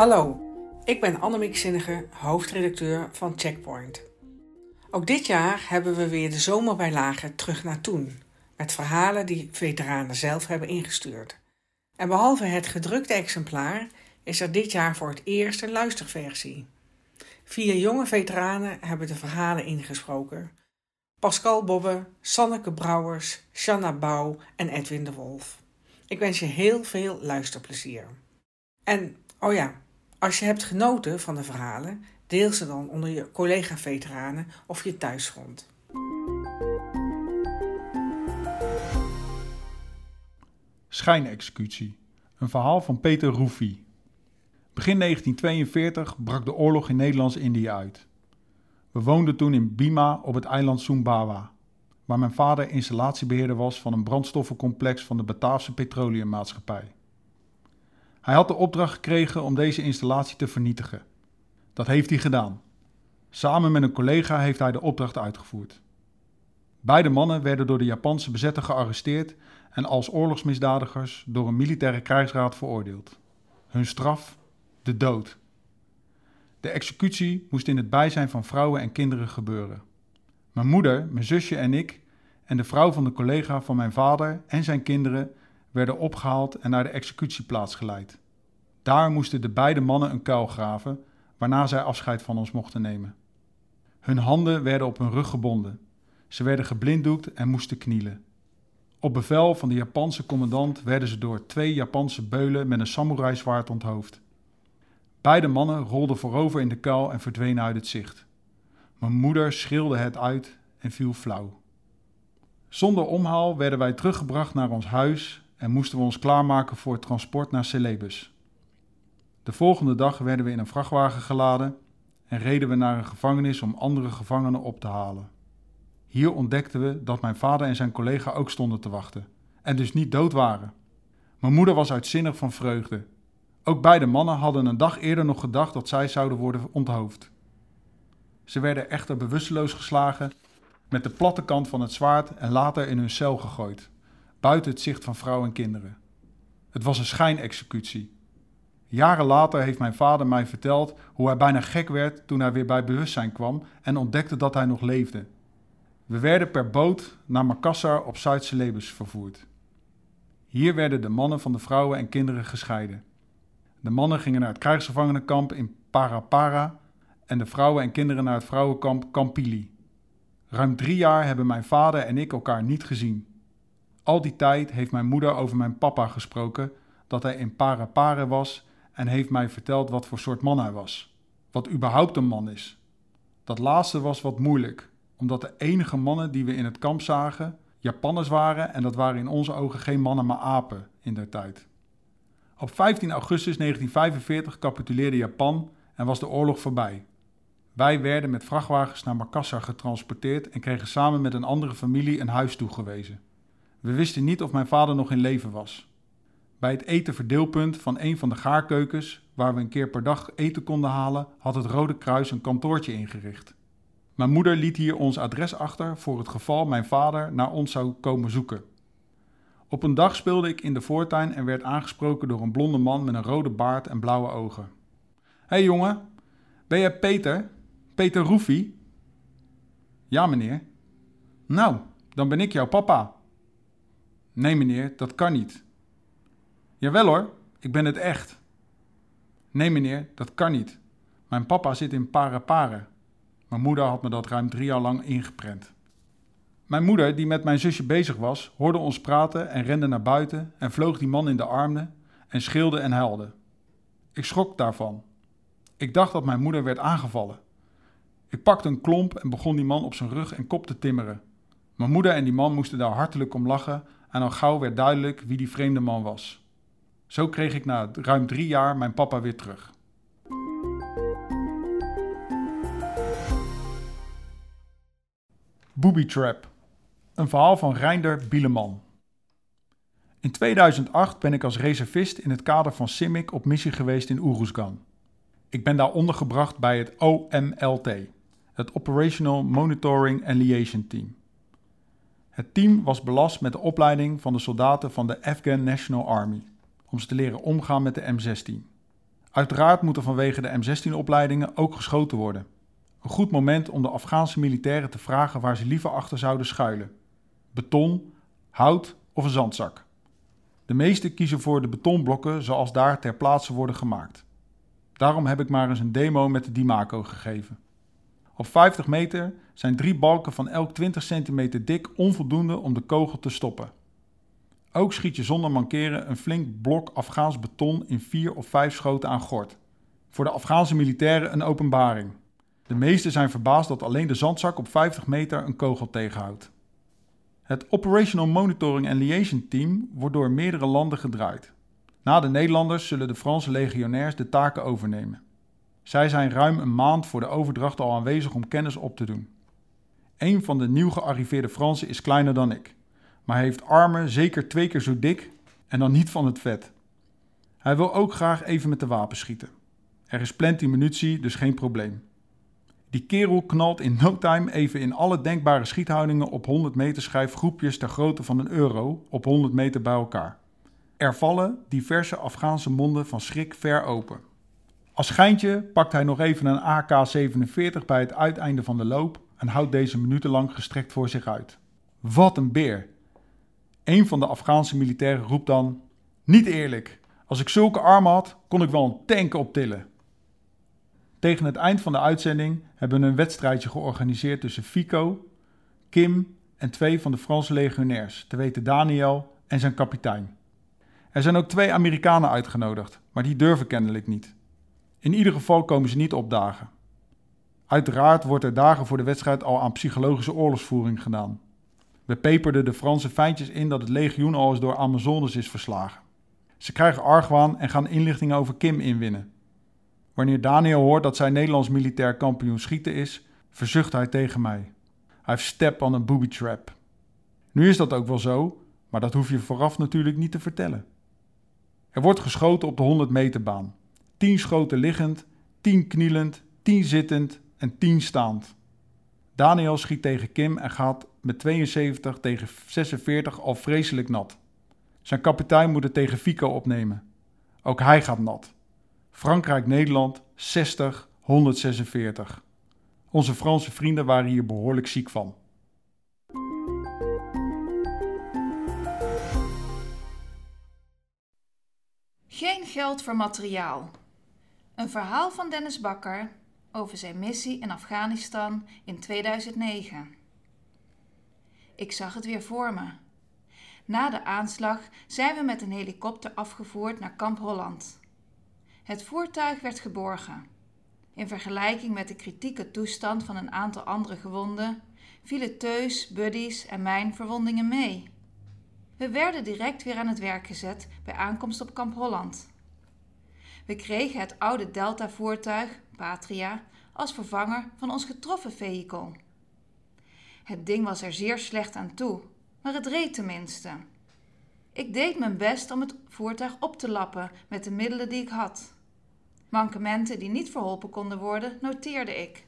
Hallo, ik ben Annemiek Zinnige, hoofdredacteur van Checkpoint. Ook dit jaar hebben we weer de zomerbijlage Terug naar Toen, met verhalen die veteranen zelf hebben ingestuurd. En behalve het gedrukte exemplaar is er dit jaar voor het eerst een luisterversie. Vier jonge veteranen hebben de verhalen ingesproken. Pascal Bobbe, Sanneke Brouwers, Shanna Bouw en Edwin de Wolf. Ik wens je heel veel luisterplezier. En, oh ja, als je hebt genoten van de verhalen, deel ze dan onder je collega-veteranen of je thuisgrond. Schijnexecutie. Een verhaal van Peter Roefie. Begin 1942 brak de oorlog in Nederlands-Indië uit. We woonden toen in Bima op het eiland Sumbawa, waar mijn vader installatiebeheerder was van een brandstoffencomplex van de Bataafse Petroleummaatschappij. Hij had de opdracht gekregen om deze installatie te vernietigen. Dat heeft hij gedaan. Samen met een collega heeft hij de opdracht uitgevoerd. Beide mannen werden door de Japanse bezetter gearresteerd en als oorlogsmisdadigers door een militaire krijgsraad veroordeeld. Hun straf: de dood. De executie moest in het bijzijn van vrouwen en kinderen gebeuren. Mijn moeder, mijn zusje en ik en de vrouw van de collega van mijn vader en zijn kinderen werden opgehaald en naar de executieplaats geleid. Daar moesten de beide mannen een kuil graven, waarna zij afscheid van ons mochten nemen. Hun handen werden op hun rug gebonden. Ze werden geblinddoekt en moesten knielen. Op bevel van de Japanse commandant werden ze door twee Japanse beulen met een samurai-zwaard onthoofd. Beide mannen rolden voorover in de kuil en verdwenen uit het zicht. Mijn moeder schreeuwde het uit en viel flauw. Zonder omhaal werden wij teruggebracht naar ons huis en moesten we ons klaarmaken voor het transport naar Celebes. De volgende dag werden we in een vrachtwagen geladen en reden we naar een gevangenis om andere gevangenen op te halen. Hier ontdekten we dat mijn vader en zijn collega ook stonden te wachten en dus niet dood waren. Mijn moeder was uitzinnig van vreugde. Ook beide mannen hadden een dag eerder nog gedacht dat zij zouden worden onthoofd. Ze werden echter bewusteloos geslagen met de platte kant van het zwaard en later in hun cel gegooid buiten het zicht van vrouw en kinderen. Het was een schijnexecutie. Jaren later heeft mijn vader mij verteld hoe hij bijna gek werd toen hij weer bij bewustzijn kwam en ontdekte dat hij nog leefde. We werden per boot naar Makassar op Zuid-Celebes vervoerd. Hier werden de mannen van de vrouwen en kinderen gescheiden. De mannen gingen naar het krijgsgevangenenkamp in Parapara en de vrouwen en kinderen naar het vrouwenkamp Kampili. Ruim drie jaar hebben mijn vader en ik elkaar niet gezien. Al die tijd heeft mijn moeder over mijn papa gesproken, dat hij in Parapare was en heeft mij verteld wat voor soort man hij was. Wat überhaupt een man is. Dat laatste was wat moeilijk, omdat de enige mannen die we in het kamp zagen Japanners waren en dat waren in onze ogen geen mannen maar apen in der tijd. Op 15 augustus 1945 capituleerde Japan en was de oorlog voorbij. Wij werden met vrachtwagens naar Makassar getransporteerd en kregen samen met een andere familie een huis toegewezen. We wisten niet of mijn vader nog in leven was. Bij het etenverdeelpunt van een van de gaarkeukens, waar we een keer per dag eten konden halen, had het Rode Kruis een kantoortje ingericht. Mijn moeder liet hier ons adres achter voor het geval mijn vader naar ons zou komen zoeken. Op een dag speelde ik in de voortuin en werd aangesproken door een blonde man met een rode baard en blauwe ogen. Hé hey jongen, ben jij Peter? Peter Roefie? Ja meneer. Nou, dan ben ik jouw papa. Nee, meneer, dat kan niet. Jawel hoor, ik ben het echt. Nee, meneer, dat kan niet. Mijn papa zit in Parapare. Mijn moeder had me dat ruim drie jaar lang ingeprent. Mijn moeder, die met mijn zusje bezig was, hoorde ons praten en rende naar buiten en vloog die man in de armen en schreeuwde en huilde. Ik schrok daarvan. Ik dacht dat mijn moeder werd aangevallen. Ik pakte een klomp en begon die man op zijn rug en kop te timmeren. Mijn moeder en die man moesten daar hartelijk om lachen en al gauw werd duidelijk wie die vreemde man was. Zo kreeg ik na ruim drie jaar mijn papa weer terug. Booby Trap. Een verhaal van Reinder Bieleman. In 2008 ben ik als reservist in het kader van CIMIC op missie geweest in Oeroesgan. Ik ben daar ondergebracht bij het OMLT, het Operational Monitoring and Liaison Team. Het team was belast met de opleiding van de soldaten van de Afghan National Army, om ze te leren omgaan met de M16. Uiteraard moet er vanwege de M16-opleidingen ook geschoten worden. Een goed moment om de Afghaanse militairen te vragen waar ze liever achter zouden schuilen: beton, hout of een zandzak. De meesten kiezen voor de betonblokken zoals daar ter plaatse worden gemaakt. Daarom heb ik maar eens een demo met de Dimaco gegeven. Op 50 meter zijn drie balken van elk 20 centimeter dik onvoldoende om de kogel te stoppen. Ook schiet je zonder mankeren een flink blok Afghaans beton in vier of vijf schoten aan gort. Voor de Afghaanse militairen een openbaring. De meesten zijn verbaasd dat alleen de zandzak op 50 meter een kogel tegenhoudt. Het Operational Monitoring and Liaison Team wordt door meerdere landen gedraaid. Na de Nederlanders zullen de Franse legionairs de taken overnemen. Zij zijn ruim een maand voor de overdracht al aanwezig om kennis op te doen. Een van de nieuw gearriveerde Fransen is kleiner dan ik, maar heeft armen zeker twee keer zo dik en dan niet van het vet. Hij wil ook graag even met de wapen schieten. Er is plenty munitie, dus geen probleem. Die kerel knalt in no time even in alle denkbare schiethoudingen op 100 meter schijf groepjes ter grootte van een euro op 100 meter bij elkaar. Er vallen diverse Afghaanse monden van schrik ver open. Als schijntje pakt hij nog even een AK-47 bij het uiteinde van de loop en houdt deze minutenlang gestrekt voor zich uit. Wat een beer! Een van de Afghaanse militairen roept dan: Niet eerlijk, als ik zulke armen had, kon ik wel een tank optillen. Tegen het eind van de uitzending hebben we een wedstrijdje georganiseerd tussen Fico, Kim en twee van de Franse legionairs, te weten Daniel en zijn kapitein. Er zijn ook twee Amerikanen uitgenodigd, maar die durven kennelijk niet. In ieder geval komen ze niet opdagen. Uiteraard wordt er dagen voor de wedstrijd al aan psychologische oorlogsvoering gedaan. We peperden de Franse feintjes in dat het legioen al eens door Amazones is verslagen. Ze krijgen argwaan en gaan inlichtingen over Kim inwinnen. Wanneer Daniel hoort dat zij Nederlands militair kampioen schieten is, verzucht hij tegen mij. I've step on a booby trap. Nu is dat ook wel zo, maar dat hoef je vooraf natuurlijk niet te vertellen. Er wordt geschoten op de 100 meter baan. 10 schoten liggend, 10 knielend, 10 zittend en 10 staand. Daniel schiet tegen Kim en gaat met 72 tegen 46 al vreselijk nat. Zijn kapitein moet het tegen Fico opnemen. Ook hij gaat nat. Frankrijk-Nederland 60, 146. Onze Franse vrienden waren hier behoorlijk ziek van. Geen geld voor materiaal. Een verhaal van Dennis Bakker over zijn missie in Afghanistan in 2009. Ik zag het weer voor me. Na de aanslag zijn we met een helikopter afgevoerd naar Kamp Holland. Het voertuig werd geborgen. In vergelijking met de kritieke toestand van een aantal andere gewonden vielen Teus, Buddies en mijn verwondingen mee. We werden direct weer aan het werk gezet bij aankomst op Kamp Holland. We kregen het oude Delta-voertuig, Patria, als vervanger van ons getroffen vehikel. Het ding was er zeer slecht aan toe, maar het reed tenminste. Ik deed mijn best om het voertuig op te lappen met de middelen die ik had. Mankementen die niet verholpen konden worden, noteerde ik.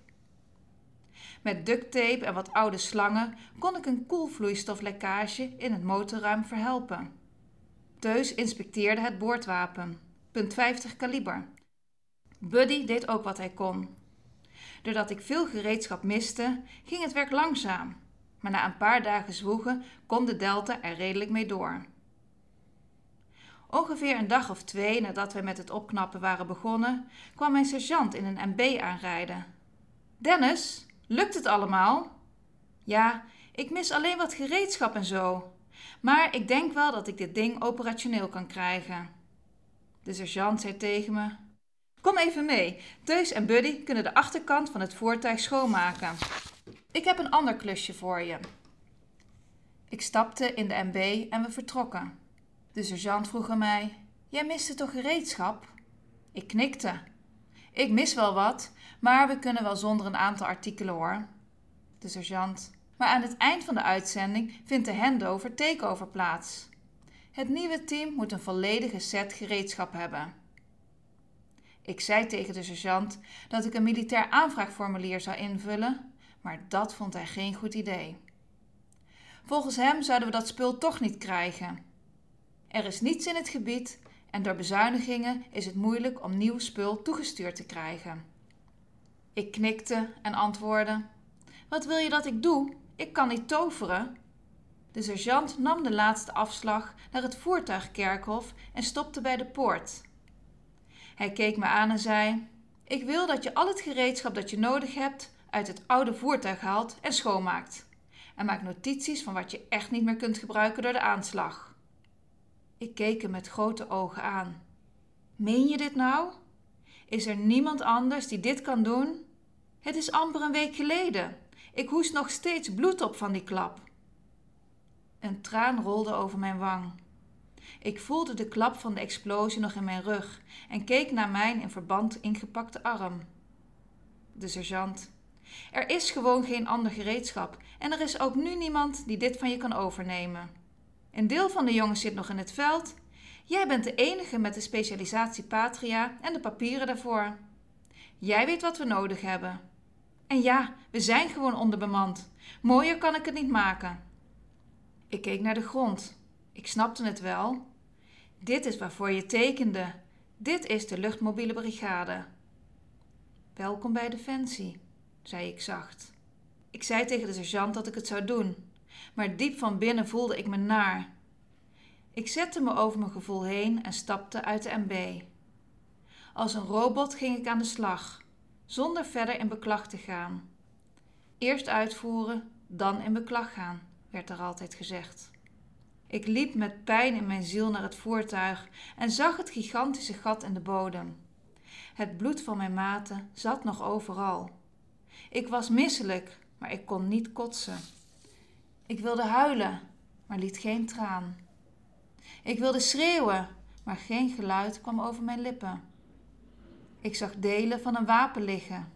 Met ducttape en wat oude slangen kon ik een koelvloeistoflekkage in het motorruim verhelpen. Teus inspecteerde het boordwapen, punt .50 kaliber. Buddy deed ook wat hij kon. Doordat ik veel gereedschap miste, ging het werk langzaam. Maar na een paar dagen zwoegen kon de Delta er redelijk mee door. Ongeveer een dag of twee nadat wij met het opknappen waren begonnen, kwam mijn sergeant in een MB aanrijden. Dennis, lukt het allemaal? Ja, ik mis alleen wat gereedschap en zo. Maar ik denk wel dat ik dit ding operationeel kan krijgen. De sergeant zei tegen me: Kom even mee. Teus en Buddy kunnen de achterkant van het voertuig schoonmaken. Ik heb een ander klusje voor je. Ik stapte in de MB en we vertrokken. De sergeant vroeg aan mij: Jij miste toch gereedschap? Ik knikte. Ik mis wel wat, maar we kunnen wel zonder een aantal artikelen hoor. De sergeant. Maar aan het eind van de uitzending vindt de handover takeover plaats. Het nieuwe team moet een volledige set gereedschap hebben. Ik zei tegen de sergeant dat ik een militair aanvraagformulier zou invullen, maar dat vond hij geen goed idee. Volgens hem zouden we dat spul toch niet krijgen. Er is niets in het gebied En door bezuinigingen is het moeilijk om nieuw spul toegestuurd te krijgen. Ik knikte en antwoordde: Wat wil je dat ik doe? Ik kan niet toveren. De sergeant nam de laatste afslag naar het voertuigkerkhof en stopte bij de poort. Hij keek me aan en zei: Ik wil dat je al het gereedschap dat je nodig hebt uit het oude voertuig haalt en schoonmaakt. En maak notities van wat je echt niet meer kunt gebruiken door de aanslag. Ik keek hem met grote ogen aan. Meen je dit nou? Is er niemand anders die dit kan doen? Het is amper een week geleden. Ik hoest nog steeds bloed op van die klap. Een traan rolde over mijn wang. Ik voelde de klap van de explosie nog in mijn rug en keek naar mijn in verband ingepakte arm. De sergeant. Er is gewoon geen ander gereedschap en er is ook nu niemand die dit van je kan overnemen. Een deel van de jongens zit nog in het veld. Jij bent de enige met de specialisatie Patria en de papieren daarvoor. Jij weet wat we nodig hebben. En ja, we zijn gewoon onderbemand. Mooier kan ik het niet maken. Ik keek naar de grond. Ik snapte het wel. Dit is waarvoor je tekende. Dit is de luchtmobiele brigade. Welkom bij Defensie, zei ik zacht. Ik zei tegen de sergeant dat ik het zou doen, maar diep van binnen voelde ik me naar. Ik zette me over mijn gevoel heen en stapte uit de MB. Als een robot ging ik aan de slag, zonder verder in beklag te gaan. Eerst uitvoeren, dan in beklag gaan werd er altijd gezegd. Ik liep met pijn in mijn ziel naar het voertuig en zag het gigantische gat in de bodem. Het bloed van mijn maten zat nog overal. Ik was misselijk, maar ik kon niet kotsen. Ik wilde huilen, maar liet geen traan. Ik wilde schreeuwen, maar geen geluid kwam over mijn lippen. Ik zag delen van een wapen liggen.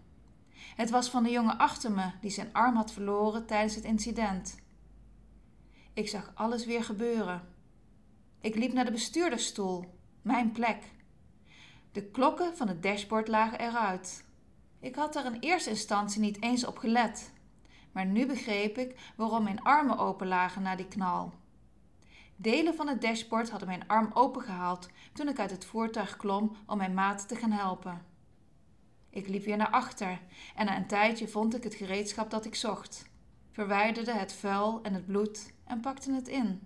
Het was van de jongen achter me die zijn arm had verloren tijdens het incident. Ik zag alles weer gebeuren. Ik liep naar de bestuurdersstoel, mijn plek. De klokken van het dashboard lagen eruit. Ik had er in eerste instantie niet eens op gelet, maar nu begreep ik waarom mijn armen open lagen na die knal. Delen van het dashboard hadden mijn arm opengehaald toen ik uit het voertuig klom om mijn maat te gaan helpen. Ik liep weer naar achter en na een tijdje vond ik het gereedschap dat ik zocht verwijderde het vuil en het bloed en pakte het in.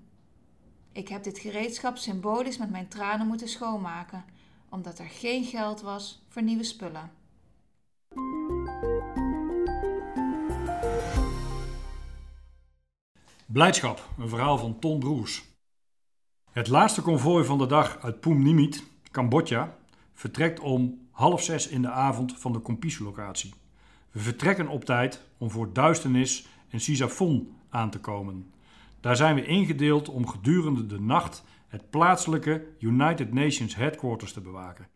Ik heb dit gereedschap symbolisch met mijn tranen moeten schoonmaken, omdat er geen geld was voor nieuwe spullen. Blijdschap, een verhaal van Ton Broers. Het laatste konvooi van de dag uit Poem Nimit, Cambodja, vertrekt om half zes in de avond van de Kompisu-locatie. We vertrekken op tijd om voor duisternis en Sisafon aan te komen. Daar zijn we ingedeeld om gedurende de nacht het plaatselijke United Nations headquarters te bewaken.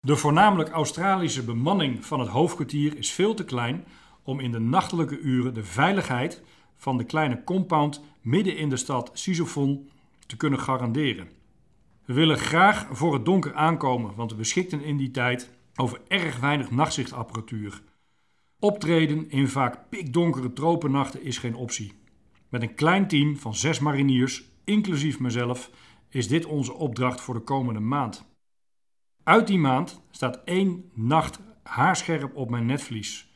De voornamelijk Australische bemanning van het hoofdkwartier is veel te klein om in de nachtelijke uren de veiligheid van de kleine compound midden in de stad Sisafon te kunnen garanderen. We willen graag voor het donker aankomen, want we beschikten in die tijd over erg weinig nachtzichtapparatuur. Optreden in vaak pikdonkere tropennachten is geen optie. Met een klein team van zes mariniers, inclusief mezelf, is dit onze opdracht voor de komende maand. Uit die maand staat één nacht haarscherp op mijn netvlies.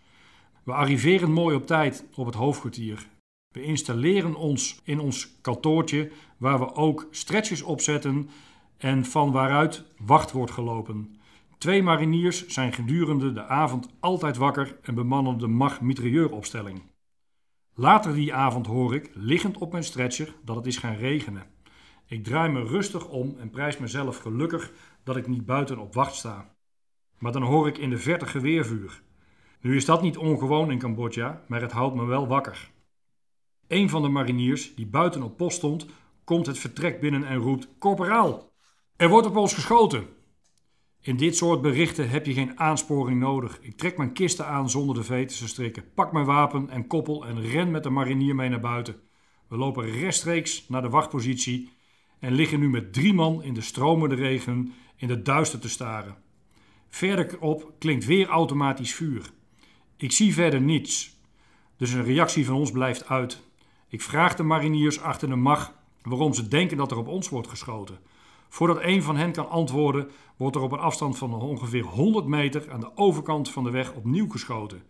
We arriveren mooi op tijd op het hoofdkwartier. We installeren ons in ons kantoortje waar we ook stretches opzetten en van waaruit wacht wordt gelopen. Twee mariniers zijn gedurende de avond altijd wakker en bemannen de mag-mitrailleuropstelling. Later die avond hoor ik, liggend op mijn stretcher, dat het is gaan regenen. Ik draai me rustig om en prijs mezelf gelukkig dat ik niet buiten op wacht sta. Maar dan hoor ik in de verte geweervuur. Nu is dat niet ongewoon in Cambodja, maar het houdt me wel wakker. Een van de mariniers, die buiten op post stond, komt het vertrek binnen en roept: Corporaal, er wordt op ons geschoten. In dit soort berichten heb je geen aansporing nodig. Ik trek mijn kisten aan zonder de veters te strikken, pak mijn wapen en koppel en ren met de marinier mee naar buiten. We lopen rechtstreeks naar de wachtpositie en liggen nu met drie man in de stromende regen in de duister te staren. Verderop klinkt weer automatisch vuur. Ik zie verder niets, dus een reactie van ons blijft uit. Ik vraag de mariniers achter de mag waarom ze denken dat er op ons wordt geschoten. Voordat een van hen kan antwoorden, wordt er op een afstand van ongeveer 100 meter aan de overkant van de weg opnieuw geschoten.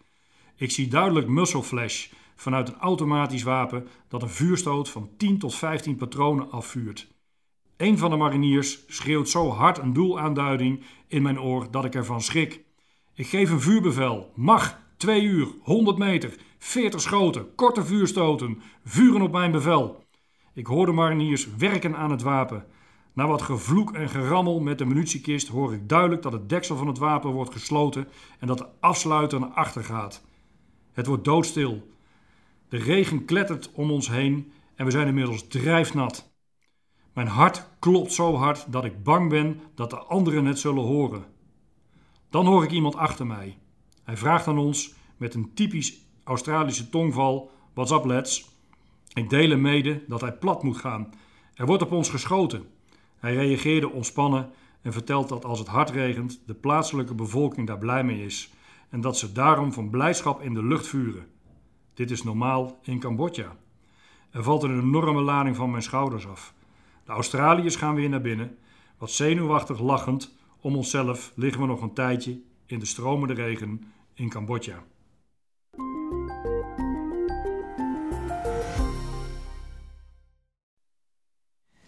Ik zie duidelijk muzzle flash vanuit een automatisch wapen dat een vuurstoot van 10 tot 15 patronen afvuurt. Een van de mariniers schreeuwt zo hard een doelaanduiding in mijn oor dat ik ervan schrik. Ik geef een vuurbevel. Mag, 2 uur, 100 meter, 40 schoten, korte vuurstoten, vuren op mijn bevel. Ik hoor de mariniers werken aan het wapen. Na wat gevloek en gerammel met de munitiekist hoor ik duidelijk dat het deksel van het wapen wordt gesloten en dat de afsluiter naar achter gaat. Het wordt doodstil. De regen klettert om ons heen en we zijn inmiddels drijfnat. Mijn hart klopt zo hard dat ik bang ben dat de anderen het zullen horen. Dan hoor ik iemand achter mij. Hij vraagt aan ons met een typisch Australische tongval: What's up, lads? Ik deel hem mede dat hij plat moet gaan. Er wordt op ons geschoten. Hij reageerde ontspannen en vertelt dat als het hard regent, de plaatselijke bevolking daar blij mee is en dat ze daarom van blijdschap in de lucht vuren. Dit is normaal in Cambodja. Er valt een enorme lading van mijn schouders af. De Australiërs gaan weer naar binnen. Wat zenuwachtig lachend om onszelf liggen we nog een tijdje in de stromende regen in Cambodja.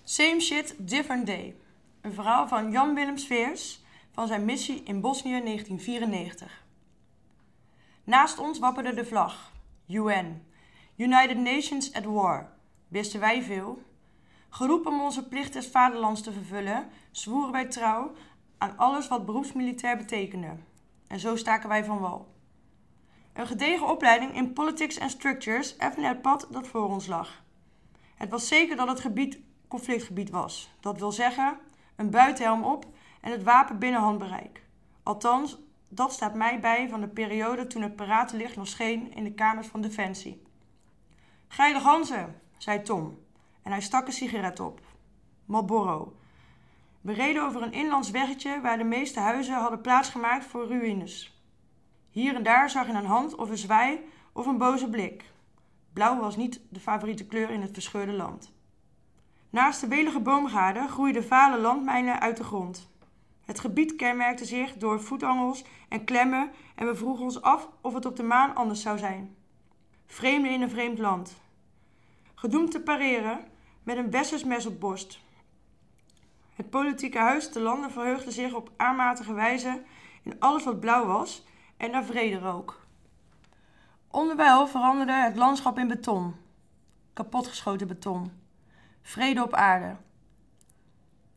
Same shit, different day. Een verhaal van Jan Willem Sveers van zijn missie in Bosnië 1994. Naast ons wapperde de vlag. UN. United Nations at War. Wisten wij veel? Geroepen om onze plicht des vaderlands te vervullen, zwoeren wij trouw aan alles wat beroepsmilitair betekende. En zo staken wij van wal. Een gedegen opleiding in politics en structures effende het pad dat voor ons lag. Het was zeker dat het gebied conflictgebied was. Dat wil zeggen, een buitenhelm op en het wapen binnen handbereik. Althans, dat staat mij bij van de periode toen het paratenlicht nog scheen in de kamers van Defensie. Geile ganzen, zei Tom en hij stak een sigaret op. Marlboro. We reden over een inlands weggetje waar de meeste huizen hadden plaatsgemaakt voor ruïnes. Hier en daar zag je een hand of een zwaai of een boze blik. Blauw was niet de favoriete kleur in het verscheurde land. Naast de welige boomgaarden groeiden vale landmijnen uit de grond. Het gebied kenmerkte zich door voetangels en klemmen en we vroegen ons af of het op de maan anders zou zijn. Vreemden in een vreemd land. Gedoemd te pareren met een westers mes op borst. Het politieke huis te landen verheugde zich op aanmatige wijze in alles wat blauw was en naar vrede rook. Onderwijl veranderde het landschap in beton. Kapotgeschoten beton. Vrede op aarde.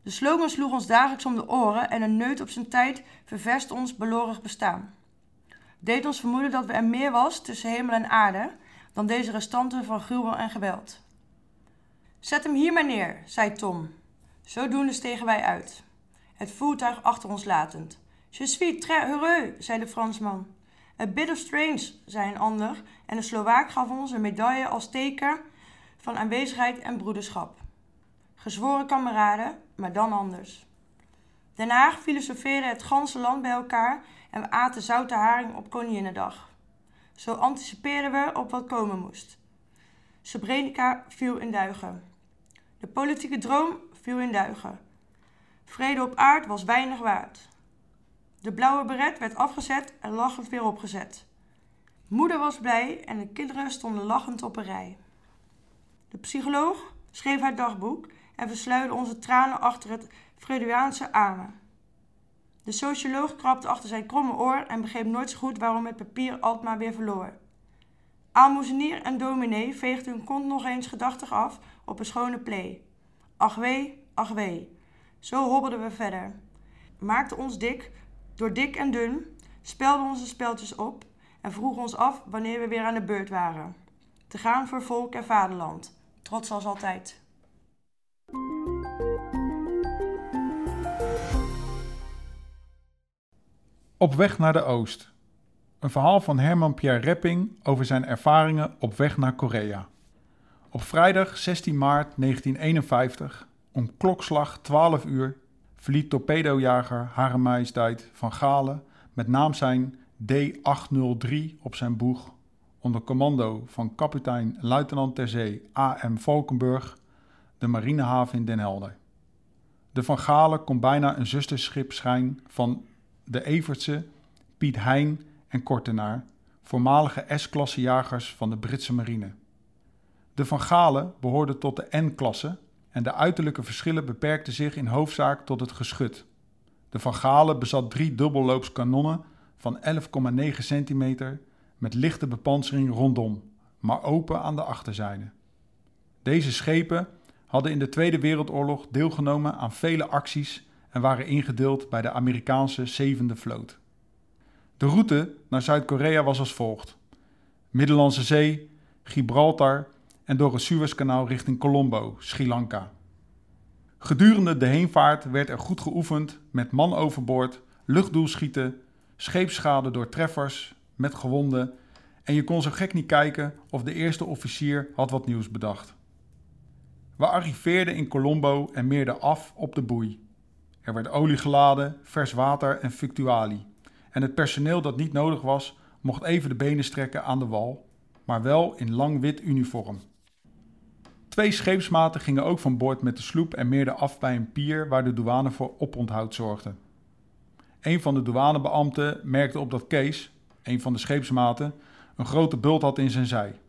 De slogan sloeg ons dagelijks om de oren en een neut op zijn tijd ververst ons belorig bestaan. Deed ons vermoeden dat er meer was tussen hemel en aarde dan deze restanten van gruwel en geweld. Zet hem hier maar neer, zei Tom. Zodoende stegen wij uit, het voertuig achter ons latend. Je suis très heureux, zei de Fransman. A bit of strange, zei een ander, en de Slovaak gaf ons een medaille als teken van aanwezigheid en broederschap. Gezworen kameraden, maar dan anders. Haag filosofeerde het ganse land bij elkaar en we aten zoute haring op Koninginnedag. Zo anticipeerden we op wat komen moest. Srebrenica viel in duigen. De politieke droom viel in duigen. Vrede op aard was weinig waard. De blauwe beret werd afgezet en lachend weer opgezet. Moeder was blij en de kinderen stonden lachend op een rij. De psycholoog schreef haar dagboek en versluide onze tranen achter het Freudiaanse amen. De socioloog krabde achter zijn kromme oor en begreep nooit zo goed waarom het papier Altma weer verloor. Aalmoezenier en dominee veegden hun kont nog eens gedachtig af op een schone plee. Ach wee, ach wee. Zo hobbelden we verder. Maakten ons dik, door dik en dun, spelden onze speltjes op en vroegen ons af wanneer we weer aan de beurt waren. Te gaan voor volk en vaderland, trots als altijd. Op weg naar de Oost. Een verhaal van Herman Pierre Repping over zijn ervaringen op weg naar Korea. Op vrijdag 16 maart 1951, om klokslag 12 uur, verliet torpedojager Hare van Galen met naam zijn D-803 op zijn boeg onder commando van kapitein luitenant ter zee A.M. Valkenburg de marinehaven in Den Helder. De Van Galen kon bijna een zusterschip zijn van de Evertse, Piet Hein en Kortenaar, voormalige S-klasse jagers van de Britse marine. De Van Galen behoorde tot de N-klasse en de uiterlijke verschillen beperkten zich in hoofdzaak tot het geschut. De Van Galen bezat drie dubbelloops kanonnen van 11,9 centimeter met lichte bepansering rondom, maar open aan de achterzijde. Deze schepen hadden in de Tweede Wereldoorlog deelgenomen aan vele acties en waren ingedeeld bij de Amerikaanse zevende vloot. De route naar Zuid-Korea was als volgt: Middellandse Zee, Gibraltar en door het Suezkanaal richting Colombo, Sri Lanka. Gedurende de heenvaart werd er goed geoefend met man overboord, luchtdoelschieten, scheepsschade door treffers met gewonden en je kon zo gek niet kijken of de eerste officier had wat nieuws bedacht. We arriveerden in Colombo en meerden af op de boei. Er werd olie geladen, vers water en fuctuali. En het personeel dat niet nodig was, mocht even de benen strekken aan de wal, maar wel in lang wit uniform. Twee scheepsmaten gingen ook van boord met de sloep en meerden af bij een pier waar de douane voor oponthoud zorgde. Een van de douanebeambten merkte op dat Kees, een van de scheepsmaten, een grote bult had in zijn zij.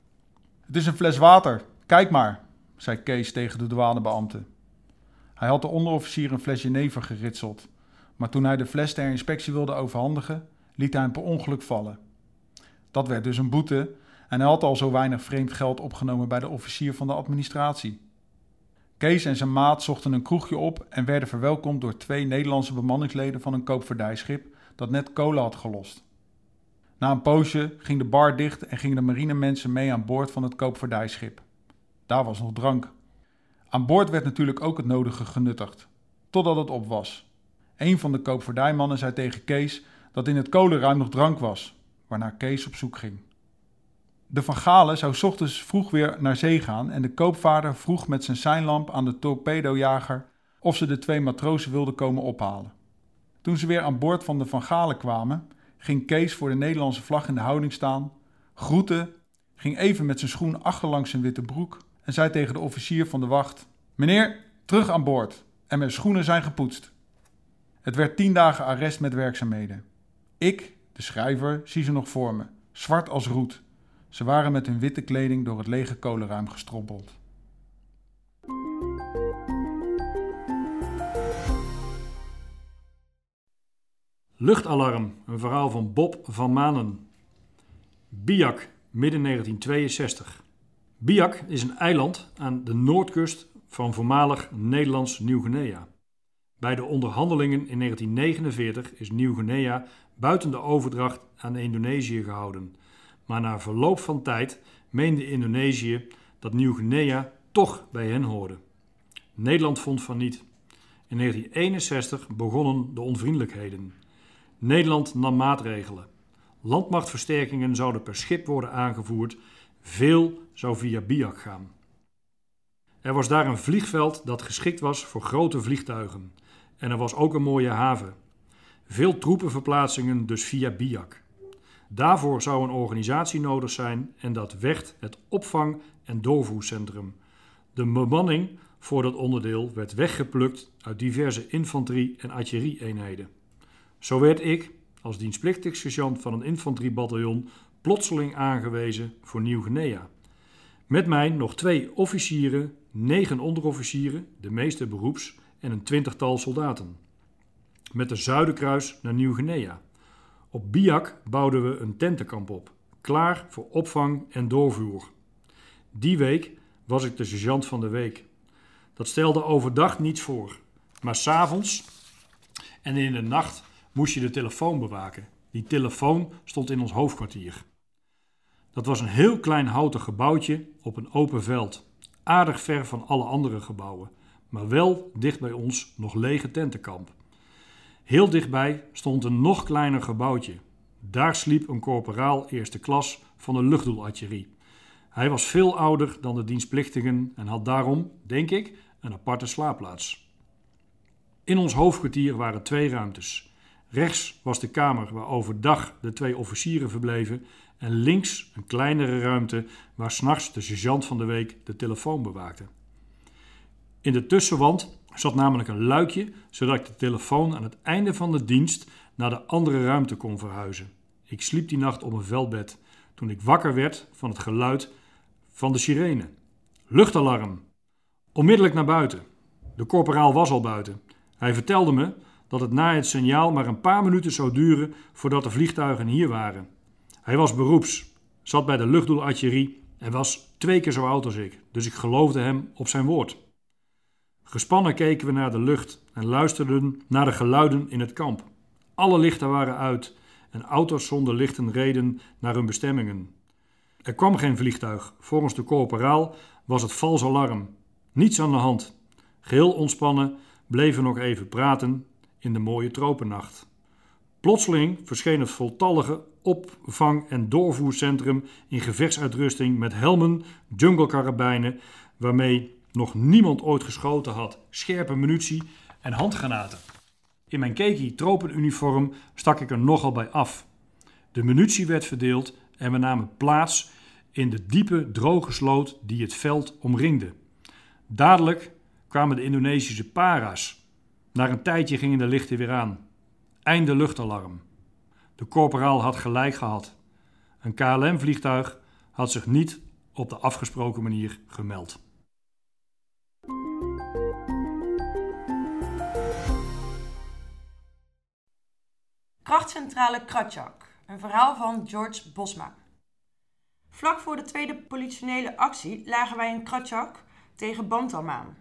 Het is een fles water, kijk maar, zei Kees tegen de douanebeambte. Hij had de onderofficier een fles jenever geritseld, maar toen hij de fles ter inspectie wilde overhandigen, liet hij hem per ongeluk vallen. Dat werd dus een boete en hij had al zo weinig vreemd geld opgenomen bij de officier van de administratie. Kees en zijn maat zochten een kroegje op en werden verwelkomd door twee Nederlandse bemanningsleden van een koopvaardijschip dat net kolen had gelost. Na een poosje ging de bar dicht en gingen de marinemensen mee aan boord van het koopvaardijschip. Daar was nog drank. Aan boord werd natuurlijk ook het nodige genuttigd, totdat het op was. Een van de koopvaardijmannen zei tegen Kees dat in het kolenruim nog drank was, waarna Kees op zoek ging. De Van Galen zou ochtends vroeg weer naar zee gaan en de koopvaarder vroeg met zijn seinlamp aan de torpedojager of ze de twee matrozen wilden komen ophalen. Toen ze weer aan boord van de Van Galen kwamen, ging Kees voor de Nederlandse vlag in de houding staan, groette, ging even met zijn schoen achterlangs zijn witte broek en zei tegen de officier van de wacht: Meneer, terug aan boord en mijn schoenen zijn gepoetst. Het werd tien dagen arrest met werkzaamheden. Ik, de schrijver, zie ze nog voor me, zwart als roet. Ze waren met hun witte kleding door het lege kolenruim gestrompeld. Luchtalarm, een verhaal van Bob van Manen. Biak, midden 1962. Biak is een eiland aan de noordkust van voormalig Nederlands Nieuw-Guinea. Bij de onderhandelingen in 1949 is Nieuw-Guinea buiten de overdracht aan Indonesië gehouden. Maar na verloop van tijd meende Indonesië dat Nieuw-Guinea toch bij hen hoorde. Nederland vond van niet. In 1961 begonnen de onvriendelijkheden. Nederland nam maatregelen. Landmachtversterkingen zouden per schip worden aangevoerd. Veel zou via Biak gaan. Er was daar een vliegveld dat geschikt was voor grote vliegtuigen. En er was ook een mooie haven. Veel troepenverplaatsingen dus via Biak. Daarvoor zou een organisatie nodig zijn en dat werd het opvang- en doorvoercentrum. De bemanning voor dat onderdeel werd weggeplukt uit diverse infanterie- en artillerie-eenheden. Zo werd ik, als dienstplichtig sergeant van een infanteriebataljon, plotseling aangewezen voor Nieuw-Guinea. Met mij nog twee officieren, negen onderofficieren, de meeste beroeps, en een twintigtal soldaten. Met de Zuiderkruis naar Nieuw-Guinea. Op Biak bouwden we een tentenkamp op, klaar voor opvang en doorvoer. Die week was ik de sergeant van de week. Dat stelde overdag niets voor, maar s'avonds en in de nacht moest je de telefoon bewaken. Die telefoon stond in ons hoofdkwartier. Dat was een heel klein houten gebouwtje op een open veld, aardig ver van alle andere gebouwen, maar wel dicht bij ons nog lege tentenkamp. Heel dichtbij stond een nog kleiner gebouwtje. Daar sliep een corporaal eerste klas van de luchtdoelartillerie. Hij was veel ouder dan de dienstplichtigen en had daarom, denk ik, een aparte slaapplaats. In ons hoofdkwartier waren twee ruimtes. Rechts was de kamer waar overdag de twee officieren verbleven en links een kleinere ruimte waar s'nachts de sergeant van de week de telefoon bewaakte. In de tussenwand zat namelijk een luikje, zodat ik de telefoon aan het einde van de dienst naar de andere ruimte kon verhuizen. Ik sliep die nacht op een veldbed toen ik wakker werd van het geluid van de sirene. Luchtalarm. Onmiddellijk naar buiten. De korporaal was al buiten. Hij vertelde me dat het na het signaal maar een paar minuten zou duren voordat de vliegtuigen hier waren. Hij was beroeps, zat bij de luchtdoelartillerie en was twee keer zo oud als ik, dus ik geloofde hem op zijn woord. Gespannen keken we naar de lucht en luisterden naar de geluiden in het kamp. Alle lichten waren uit en auto's zonder lichten reden naar hun bestemmingen. Er kwam geen vliegtuig. Volgens de corporaal was het vals alarm. Niets aan de hand. Geheel ontspannen bleven we nog even praten in de mooie tropennacht. Plotseling verscheen het voltallige opvang- en doorvoercentrum in gevechtsuitrusting met helmen, junglekarabijnen, waarmee nog niemand ooit geschoten had, scherpe munitie en handgranaten. In mijn keki tropenuniform stak ik er nogal bij af. De munitie werd verdeeld en we namen plaats in de diepe, droge sloot die het veld omringde. Dadelijk kwamen de Indonesische para's. Na een tijdje gingen de lichten weer aan. Einde luchtalarm. De corporaal had gelijk gehad. Een KLM-vliegtuig had zich niet op de afgesproken manier gemeld. Krachtcentrale Kratjak. Een verhaal van George Bosma. Vlak voor de tweede politionele actie lagen wij in Kratjak tegen Bantam aan.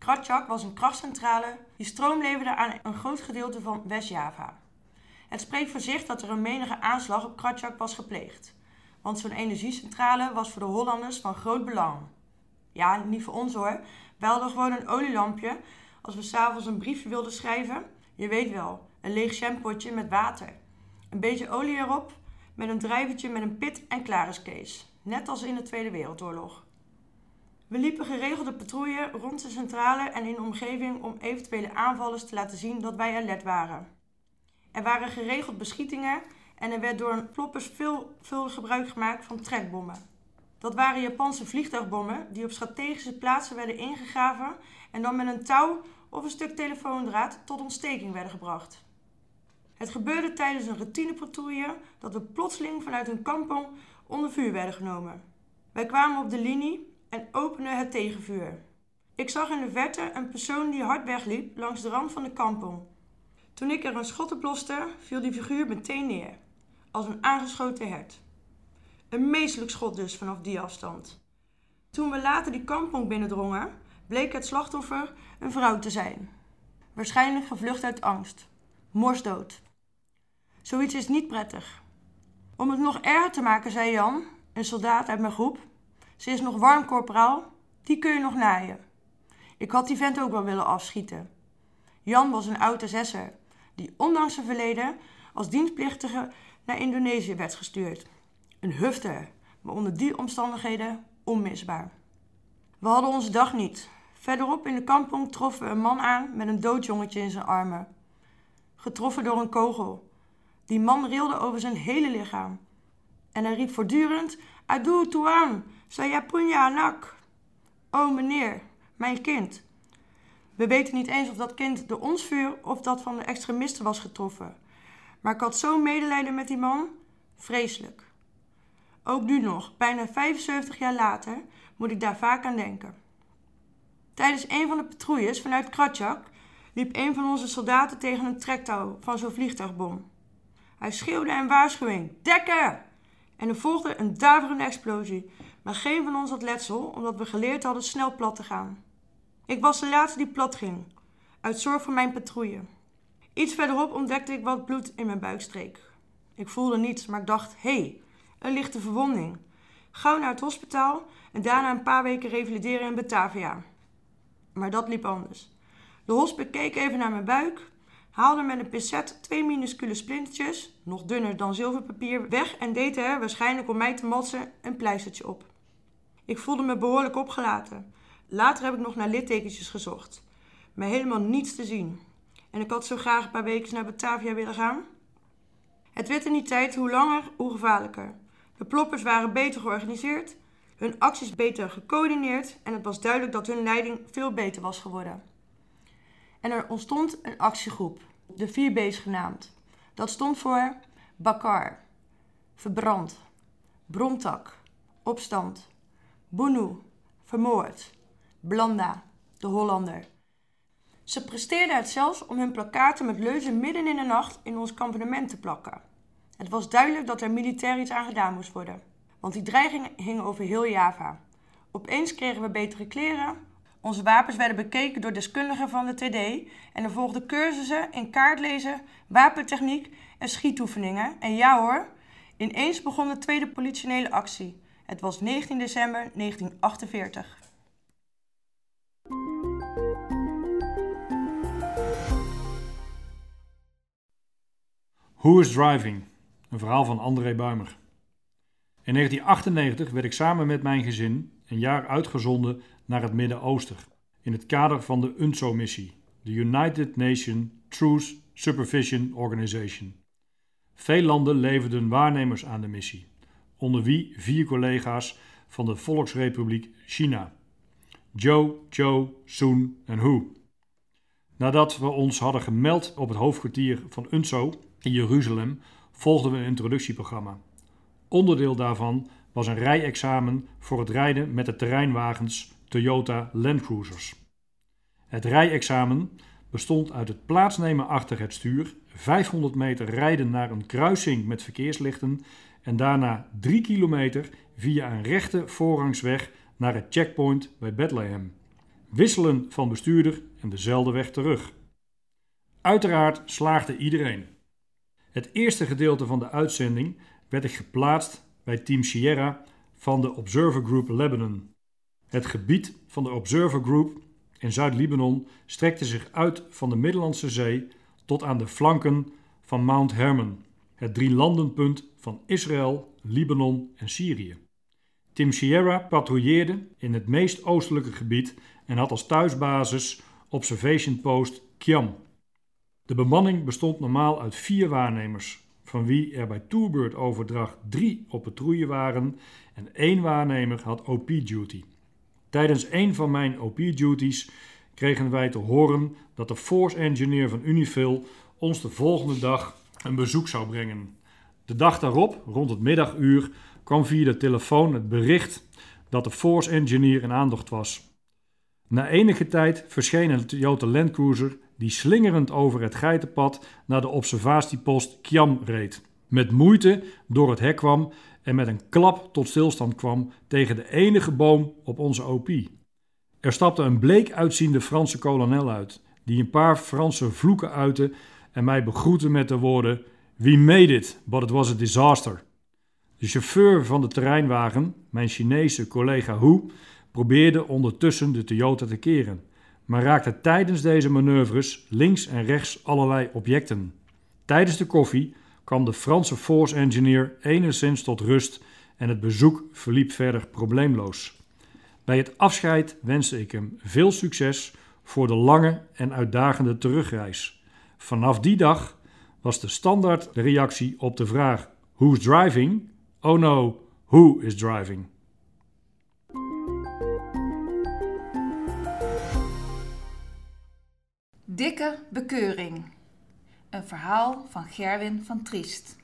Kratjak was een krachtcentrale die stroom leverde aan een groot gedeelte van West-Java. Het spreekt voor zich dat er een menige aanslag op Kratjak was gepleegd. Want zo'n energiecentrale was voor de Hollanders van groot belang. Ja, niet voor ons hoor. We hadden gewoon een olielampje als we s'avonds een briefje wilden schrijven. Je weet wel, een leeg shampootje met water. Een beetje olie erop, met een drijvertje met een pit en klaar is Kees. Net als in de Tweede Wereldoorlog. We liepen geregelde patrouille rond de centrale en in de omgeving om eventuele aanvallers te laten zien dat wij alert waren. Er waren geregeld beschietingen en er werd door een ploppers veel, veel gebruik gemaakt van trekbommen. Dat waren Japanse vliegtuigbommen die op strategische plaatsen werden ingegraven en dan met een touw of een stuk telefoondraad tot ontsteking werden gebracht. Het gebeurde tijdens een routinepatrouille dat we plotseling vanuit een kampong onder vuur werden genomen. Wij kwamen op de linie en openden het tegenvuur. Ik zag in de verte een persoon die hard wegliep langs de rand van de kampong. Toen ik er een schot op loste, viel die figuur meteen neer, als een aangeschoten hert. Een meestelijk schot dus vanaf die afstand. Toen we later die kampong binnendrongen, bleek het slachtoffer een vrouw te zijn. Waarschijnlijk gevlucht uit angst. Morsdood. Zoiets is niet prettig. Om het nog erger te maken, zei Jan, een soldaat uit mijn groep. Ze is nog warm, corporaal. Die kun je nog naaien. Ik had die vent ook wel willen afschieten. Jan was een oude zesser, die ondanks zijn verleden als dienstplichtige naar Indonesië werd gestuurd. Een hufter, maar onder die omstandigheden onmisbaar. We hadden onze dag niet. Verderop in de kampong troffen we een man aan met een dood jongetje in zijn armen. Getroffen door een kogel. Die man rilde over zijn hele lichaam. En hij riep voortdurend: Aduh tuan, punya anak. O meneer, mijn kind. We weten niet eens of dat kind door ons vuur of dat van de extremisten was getroffen. Maar ik had zo'n medelijden met die man. Vreselijk. Ook nu nog, bijna 75 jaar later, moet ik daar vaak aan denken. Tijdens een van de patrouilles vanuit Kratjak liep een van onze soldaten tegen een trektouw van zo'n vliegtuigbom. Hij schreeuwde een waarschuwing: Dekken! En er volgde een daverende explosie, maar geen van ons had letsel omdat we geleerd hadden snel plat te gaan. Ik was de laatste die plat ging, uit zorg voor mijn patrouille. Iets verderop ontdekte ik wat bloed in mijn buikstreek. Ik voelde niets, maar ik dacht: hé, hey, een lichte verwonding. Gauw naar het hospitaal en daarna een paar weken revalideren in Batavia. Maar dat liep anders. De hospice keek even naar mijn buik, haalde met een pincet twee minuscule splintertjes, nog dunner dan zilverpapier, weg en deed er, waarschijnlijk om mij te matsen, een pleistertje op. Ik voelde me behoorlijk opgelaten. Later heb ik nog naar littekentjes gezocht, maar helemaal niets te zien. En ik had zo graag een paar weken naar Batavia willen gaan. Het werd in die tijd hoe langer, hoe gevaarlijker. De ploppers waren beter georganiseerd, hun acties beter gecoördineerd en het was duidelijk dat hun leiding veel beter was geworden. En er ontstond een actiegroep, de 4B's genaamd. Dat stond voor Bakar, verbrand, Bromtak, opstand, Bunu, vermoord, Blanda, de Hollander. Ze presteerden het zelfs om hun plakaten met leuzen midden in de nacht in ons kampement te plakken. Het was duidelijk dat er militair iets aan gedaan moest worden, want die dreiging hing over heel Java. Opeens kregen we betere kleren, onze wapens werden bekeken door deskundigen van de TD en er volgden cursussen in kaartlezen, wapentechniek en schietoefeningen. En ja hoor, ineens begon de tweede politionele actie. Het was 19 december 1948. Who is Driving? Een verhaal van André Buimer. In 1998 werd ik samen met mijn gezin een jaar uitgezonden naar het Midden-Oosten in het kader van de UNSO-missie, de United Nations Truth Supervision Organization. Veel landen leverden waarnemers aan de missie, onder wie vier collega's van de Volksrepubliek China: Joe, Joe, Sun en Hu. Nadat we ons hadden gemeld op het hoofdkwartier van UNSO in Jeruzalem, volgden we een introductieprogramma. Onderdeel daarvan was een rijexamen voor het rijden met de terreinwagens Toyota Land Cruisers. Het rijexamen bestond uit het plaatsnemen achter het stuur, 500 meter rijden naar een kruising met verkeerslichten en daarna 3 kilometer via een rechte voorrangsweg naar het checkpoint bij Bethlehem. Wisselen van bestuurder en dezelfde weg terug. Uiteraard slaagde iedereen. Het eerste gedeelte van de uitzending werd ik geplaatst bij Team Sierra van de Observer Group Lebanon. Het gebied van de Observer Group in Zuid-Libanon strekte zich uit van de Middellandse Zee tot aan de flanken van Mount Hermon, het drielandenpunt van Israël, Libanon en Syrië. Tim Sierra patrouilleerde in het meest oostelijke gebied en had als thuisbasis Observation Post Kiam. De bemanning bestond normaal uit vier waarnemers, van wie er bij Tourbird-overdracht drie op patrouille waren en één waarnemer had OP-duty. Tijdens een van mijn OP-duties kregen wij te horen dat de Force Engineer van Unifil ons de volgende dag een bezoek zou brengen. De dag daarop, rond het middaguur, kwam via de telefoon het bericht dat de Force Engineer in aandacht was. Na enige tijd verscheen een Toyota Land Cruiser die slingerend over het geitenpad naar de observatiepost Kiam reed. Met moeite door het hek kwam en met een klap tot stilstand kwam tegen de enige boom op onze OP. Er stapte een bleek uitziende Franse kolonel uit, die een paar Franse vloeken uitte en mij begroette met de woorden: We made it, but it was a disaster. De chauffeur van de terreinwagen, mijn Chinese collega Hu, probeerde ondertussen de Toyota te keren, maar raakte tijdens deze manoeuvres links en rechts allerlei objecten. Tijdens de koffie kwam de Franse Force Engineer enigszins tot rust en het bezoek verliep verder probleemloos. Bij het afscheid wenste ik hem veel succes voor de lange en uitdagende terugreis. Vanaf die dag was de standaard reactie op de vraag: Who's driving? Oh no, who is driving? Dikke bekeuring. Een verhaal van Gerwin van Triest.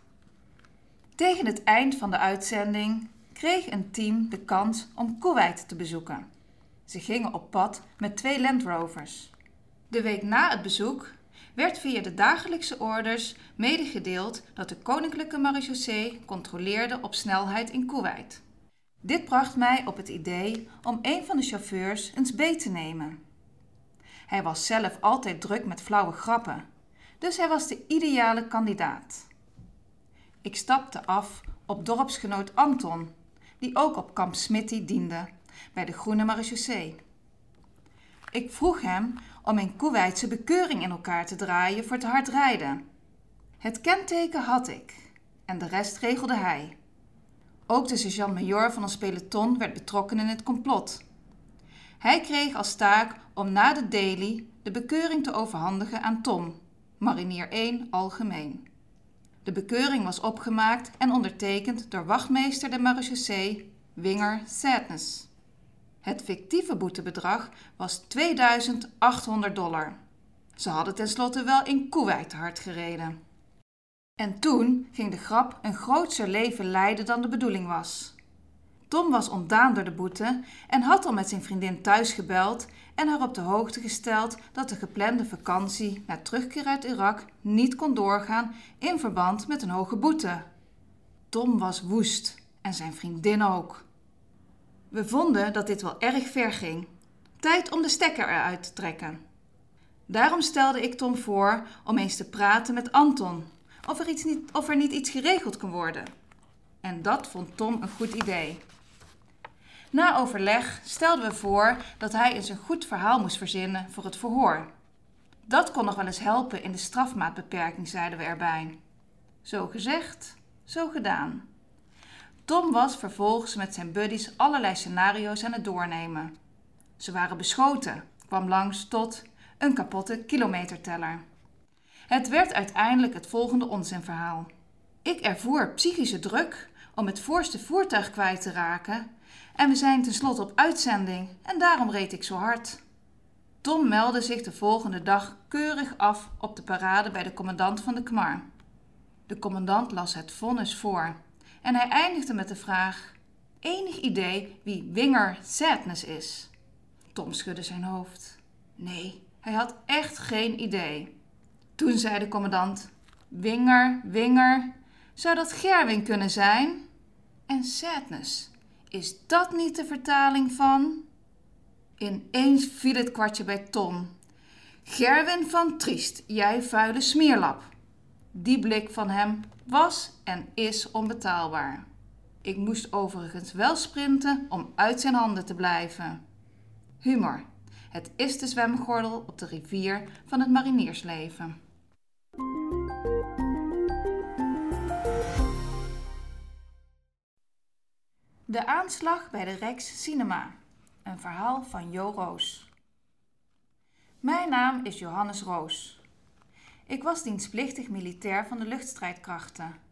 Tegen het eind van de uitzending kreeg een team de kans om Kuwait te bezoeken. Ze gingen op pad met twee Land Rovers. De week na het bezoek werd via de dagelijkse orders medegedeeld dat de Koninklijke Marechaussee controleerde op snelheid in Kuwait. Dit bracht mij op het idee om een van de chauffeurs eens beet te nemen. Hij was zelf altijd druk met flauwe grappen, dus hij was de ideale kandidaat. Ik stapte af op dorpsgenoot Anton, die ook op kamp Smitty diende, bij de Groene Marechaussee. Ik vroeg hem om een Koeweitse bekeuring in elkaar te draaien voor te hard rijden. Het kenteken had ik en de rest regelde hij. Ook de sergeant-major van ons peloton werd betrokken in het complot. Hij kreeg als taak om na de daily de bekeuring te overhandigen aan Tom, marinier 1 algemeen. De bekeuring was opgemaakt en ondertekend door wachtmeester de marechaussee Winger Sadness. Het fictieve boetebedrag was 2800 dollar. Ze hadden tenslotte wel in Koeweit te hard gereden. En toen ging de grap een grootser leven leiden dan de bedoeling was. Tom was ontdaan door de boete en had al met zijn vriendin thuis gebeld en haar op de hoogte gesteld dat de geplande vakantie na terugkeer uit Irak niet kon doorgaan in verband met een hoge boete. Tom was woest en zijn vriendin ook. We vonden dat dit wel erg ver ging. Tijd om de stekker eruit te trekken. Daarom stelde ik Tom voor om eens te praten met Anton of er, iets niet, of er niet iets geregeld kon worden. En dat vond Tom een goed idee. Na overleg stelden we voor dat hij eens een goed verhaal moest verzinnen voor het verhoor. Dat kon nog wel eens helpen in de strafmaatbeperking, zeiden we erbij. Zo gezegd, zo gedaan. Tom was vervolgens met zijn buddies allerlei scenario's aan het doornemen. Ze waren beschoten, kwam langs tot een kapotte kilometerteller. Het werd uiteindelijk het volgende onzinverhaal. Ik ervoer psychische druk om het voorste voertuig kwijt te raken en we zijn tenslotte op uitzending en daarom reed ik zo hard. Tom meldde zich de volgende dag keurig af op de parade bij de commandant van de KMAR. De commandant las het vonnis voor en hij eindigde met de vraag: Enig idee wie Winger Sadness is? Tom schudde zijn hoofd. Nee, hij had echt geen idee. Toen zei de commandant: Winger, Winger, zou dat Gerwin kunnen zijn? En Sadness, is dat niet de vertaling van? Ineens viel het kwartje bij Tom. Gerwin van Triest, jij vuile smeerlap. Die blik van hem was en is onbetaalbaar. Ik moest overigens wel sprinten om uit zijn handen te blijven. Humor. Het is de zwemgordel op de rivier van het mariniersleven. De aanslag bij de Rex Cinema. Een verhaal van Jo Roos. Mijn naam is Johannes Roos. Ik was dienstplichtig militair van de luchtstrijdkrachten.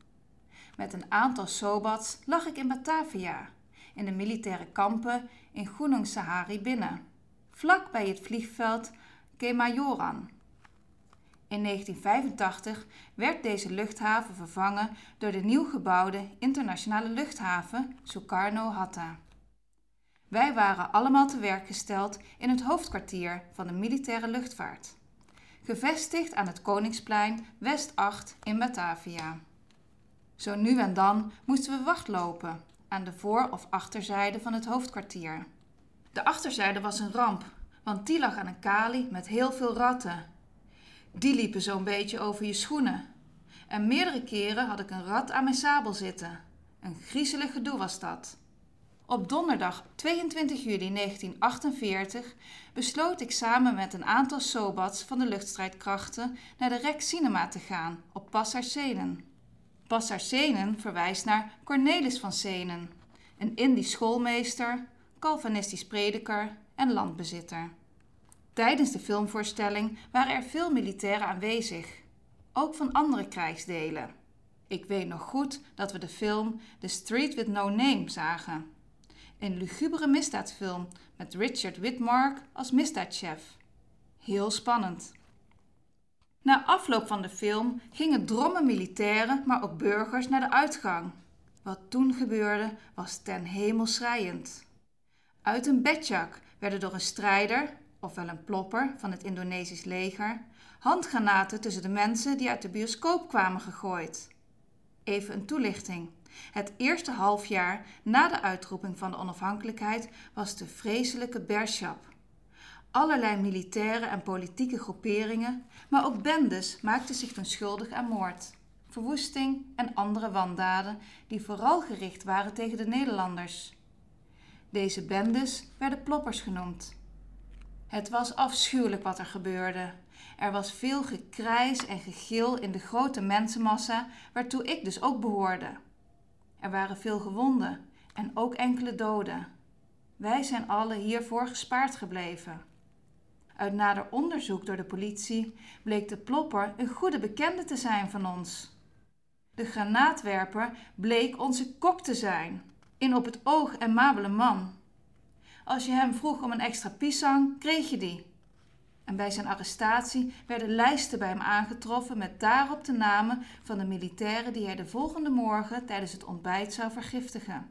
Met een aantal sobats lag ik in Batavia, in de militaire kampen in Gunung Sahari binnen, vlak bij het vliegveld Kemajoran. In 1985 werd deze luchthaven vervangen door de nieuw gebouwde internationale luchthaven Sukarno-Hatta. Wij waren allemaal te werk gesteld in het hoofdkwartier van de militaire luchtvaart, gevestigd aan het Koningsplein West 8 in Batavia. Zo nu en dan moesten we wachtlopen aan de voor- of achterzijde van het hoofdkwartier. De achterzijde was een ramp, want die lag aan een kali met heel veel ratten die liepen zo'n beetje over je schoenen. En meerdere keren had ik een rat aan mijn sabel zitten. Een griezelig gedoe was dat. Op donderdag 22 juli 1948 besloot ik samen met een aantal sobats van de luchtstrijdkrachten naar de Rek Cinema te gaan op Passarsenen. Passarsenen verwijst naar Cornelis van Senen, een Indisch schoolmeester, Calvinistisch prediker en landbezitter. Tijdens de filmvoorstelling waren er veel militairen aanwezig, ook van andere krijgsdelen. Ik weet nog goed dat we de film The Street with No Name zagen. Een lugubere misdaadfilm met Richard Whitmark als misdaadchef. Heel spannend. Na afloop van de film gingen drommen militairen, maar ook burgers naar de uitgang. Wat toen gebeurde was ten hemel schrijend. Uit een bedjak werden door een strijder, ofwel een plopper van het Indonesisch leger, handgranaten tussen de mensen die uit de bioscoop kwamen gegooid. Even een toelichting. Het eerste halfjaar na de uitroeping van de onafhankelijkheid was de vreselijke Bershap. Allerlei militaire en politieke groeperingen, maar ook bendes maakten zich toen schuldig aan moord, verwoesting en andere wandaden die vooral gericht waren tegen de Nederlanders. Deze bendes werden ploppers genoemd. Het was afschuwelijk wat er gebeurde. Er was veel gekrijs en gegil in de grote mensenmassa waartoe ik dus ook behoorde. Er waren veel gewonden en ook enkele doden. Wij zijn alle hiervoor gespaard gebleven. Uit nader onderzoek door de politie bleek de plopper een goede bekende te zijn van ons. De granaatwerper bleek onze kok te zijn, in op het oog en mabele man. Als je hem vroeg om een extra pisang, kreeg je die. En bij zijn arrestatie werden lijsten bij hem aangetroffen met daarop de namen van de militairen die hij de volgende morgen tijdens het ontbijt zou vergiftigen.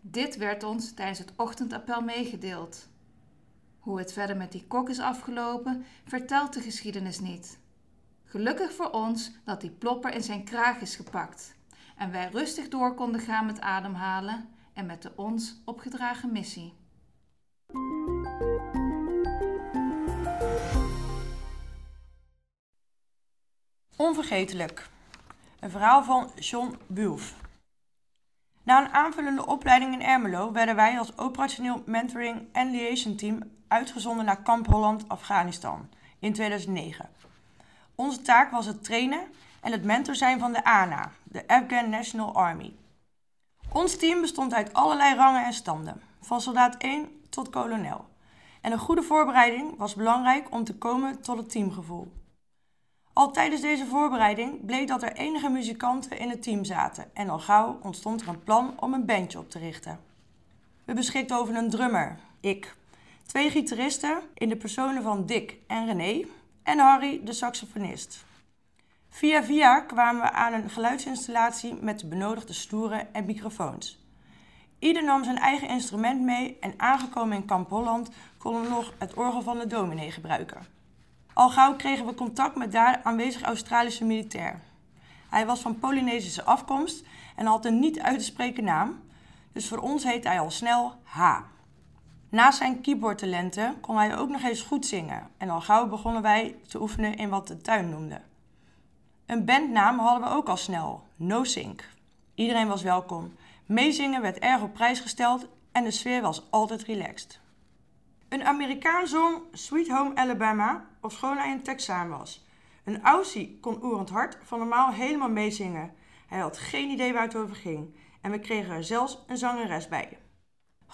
Dit werd ons tijdens het ochtendappel meegedeeld. Hoe het verder met die kok is afgelopen, vertelt de geschiedenis niet. Gelukkig voor ons dat die plopper in zijn kraag is gepakt en wij rustig door konden gaan met ademhalen en met de ons opgedragen missie. Onvergetelijk. Een verhaal van John Bulf. Na een aanvullende opleiding in Ermelo werden wij als operationeel mentoring en liaison team uitgezonden naar Kamp Holland, Afghanistan in 2009. Onze taak was het trainen en het mentor zijn van de ANA, de Afghan National Army. Ons team bestond uit allerlei rangen en standen, van soldaat 1 tot kolonel. En een goede voorbereiding was belangrijk om te komen tot het teamgevoel. Al tijdens deze voorbereiding bleek dat er enige muzikanten in het team zaten en al gauw ontstond er een plan om een bandje op te richten. We beschikten over een drummer, ik, twee gitaristen in de personen van Dick en René en Harry, de saxofonist. Via via kwamen we aan een geluidsinstallatie met de benodigde stoeren en microfoons. Ieder nam zijn eigen instrument mee en aangekomen in Kamp Holland konden we nog het orgel van de dominee gebruiken. Al gauw kregen we contact met daar aanwezig Australische militair. Hij was van Polynesische afkomst en had een niet uit te spreken naam, dus voor ons heette hij al snel H. Naast zijn keyboardtalenten kon hij ook nog eens goed zingen en al gauw begonnen wij te oefenen in wat de tuin noemde. Een bandnaam hadden we ook al snel, No Sync. Iedereen was welkom. Meezingen werd erg op prijs gesteld en de sfeer was altijd relaxed. Een Amerikaan zong Sweet Home Alabama, ofschoon hij een Texaan was. Een Aussie kon oerend hard van normaal helemaal meezingen. Hij had geen idee waar het over ging en we kregen er zelfs een zangeres bij.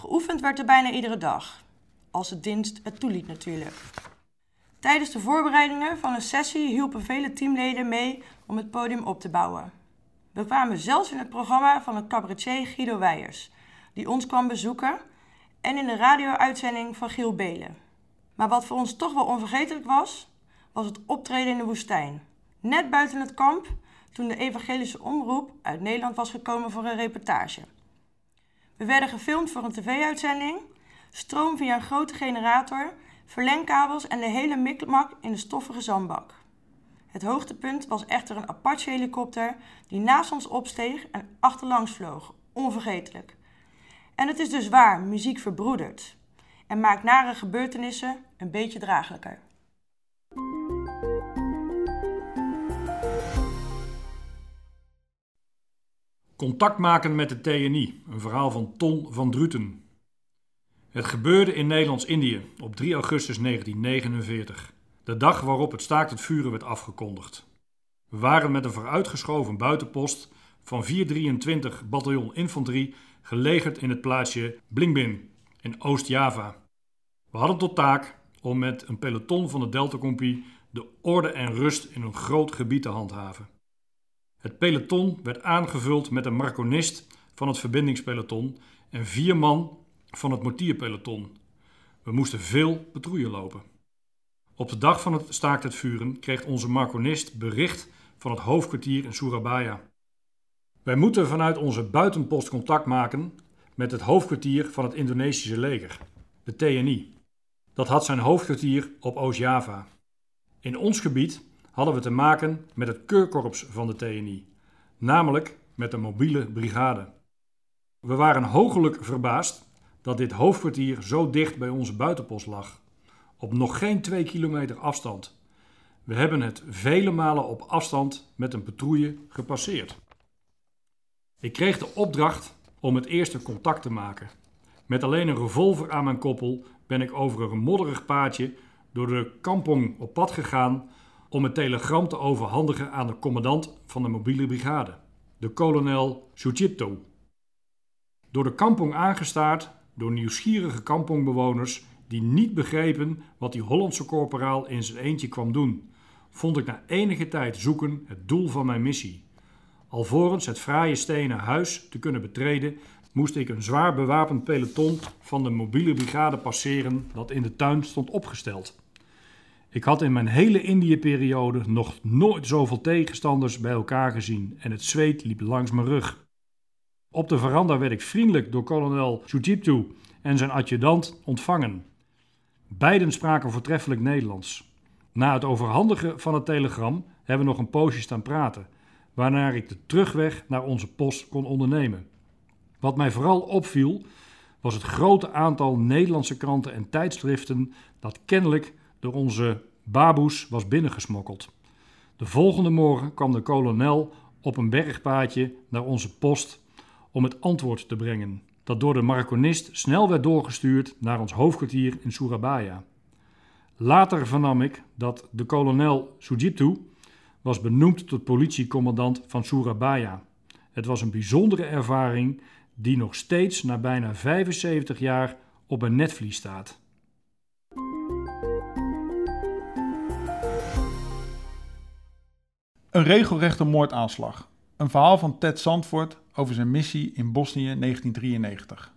Geoefend werd er bijna iedere dag, als de dienst het toeliet natuurlijk. Tijdens de voorbereidingen van een sessie hielpen vele teamleden mee om het podium op te bouwen. We kwamen zelfs in het programma van het cabaretier Guido Weijers, die ons kwam bezoeken, en in de radio-uitzending van Giel Belen. Maar wat voor ons toch wel onvergetelijk was, was het optreden in de woestijn. Net buiten het kamp, toen de evangelische omroep uit Nederland was gekomen voor een reportage. We werden gefilmd voor een tv-uitzending, stroom via een grote generator, verlengkabels en de hele mikmak in de stoffige zandbak. Het hoogtepunt was echter een Apache-helikopter die naast ons opsteeg en achterlangs vloog. Onvergetelijk. En het is dus waar, muziek verbroedert en maakt nare gebeurtenissen een beetje draaglijker. Contact maken met de TNI, een verhaal van Ton van Druten. Het gebeurde in Nederlands-Indië op 3 augustus 1949, de dag waarop het staakt het vuren werd afgekondigd. We waren met een vooruitgeschoven buitenpost van 423 bataljon infanterie gelegerd in het plaatsje Blingbin in Oost-Java. We hadden tot taak om met een peloton van de Delta-compie de orde en rust in een groot gebied te handhaven. Het peloton werd aangevuld met een marconist van het verbindingspeloton en vier man van het mortierpeloton. We moesten veel patrouille lopen. Op de dag van het staakt het vuren kreeg onze marconist bericht van het hoofdkwartier in Surabaya. Wij moeten vanuit onze buitenpost contact maken met het hoofdkwartier van het Indonesische leger, de TNI. Dat had zijn hoofdkwartier op Oost-Java. In ons gebied hadden we te maken met het keurkorps van de TNI, namelijk met de mobiele brigade. We waren hoogelijk verbaasd dat dit hoofdkwartier zo dicht bij onze buitenpost lag, op nog geen twee kilometer afstand. We hebben het vele malen op afstand met een patrouille gepasseerd. Ik kreeg de opdracht om het eerste contact te maken. Met alleen een revolver aan mijn koppel ben ik over een modderig paadje door de kampong op pad gegaan om het telegram te overhandigen aan de commandant van de mobiele brigade, de kolonel Suchipto. Door de kampong aangestaard door nieuwsgierige kampongbewoners die niet begrepen wat die Hollandse korporaal in zijn eentje kwam doen, vond ik na enige tijd zoeken het doel van mijn missie. Alvorens het fraaie stenen huis te kunnen betreden, moest ik een zwaar bewapend peloton van de mobiele brigade passeren dat in de tuin stond opgesteld. Ik had in mijn hele Indië-periode nog nooit zoveel tegenstanders bij elkaar gezien en het zweet liep langs mijn rug. Op de veranda werd ik vriendelijk door kolonel Sujiptu en zijn adjudant ontvangen. Beiden spraken voortreffelijk Nederlands. Na het overhandigen van het telegram hebben we nog een poosje staan praten, waarna ik de terugweg naar onze post kon ondernemen. Wat mij vooral opviel, was het grote aantal Nederlandse kranten en tijdschriften dat kennelijk door onze baboes was binnengesmokkeld. De volgende morgen kwam de kolonel op een bergpaadje naar onze post om het antwoord te brengen, dat door de Marconist snel werd doorgestuurd naar ons hoofdkwartier in Surabaya. Later vernam ik dat de kolonel Sujiptu was benoemd tot politiecommandant van Surabaya. Het was een bijzondere ervaring die nog steeds na bijna 75 jaar op een netvlies staat. Een regelrechte moordaanslag. Een verhaal van Ted Zandvoort over zijn missie in Bosnië 1993.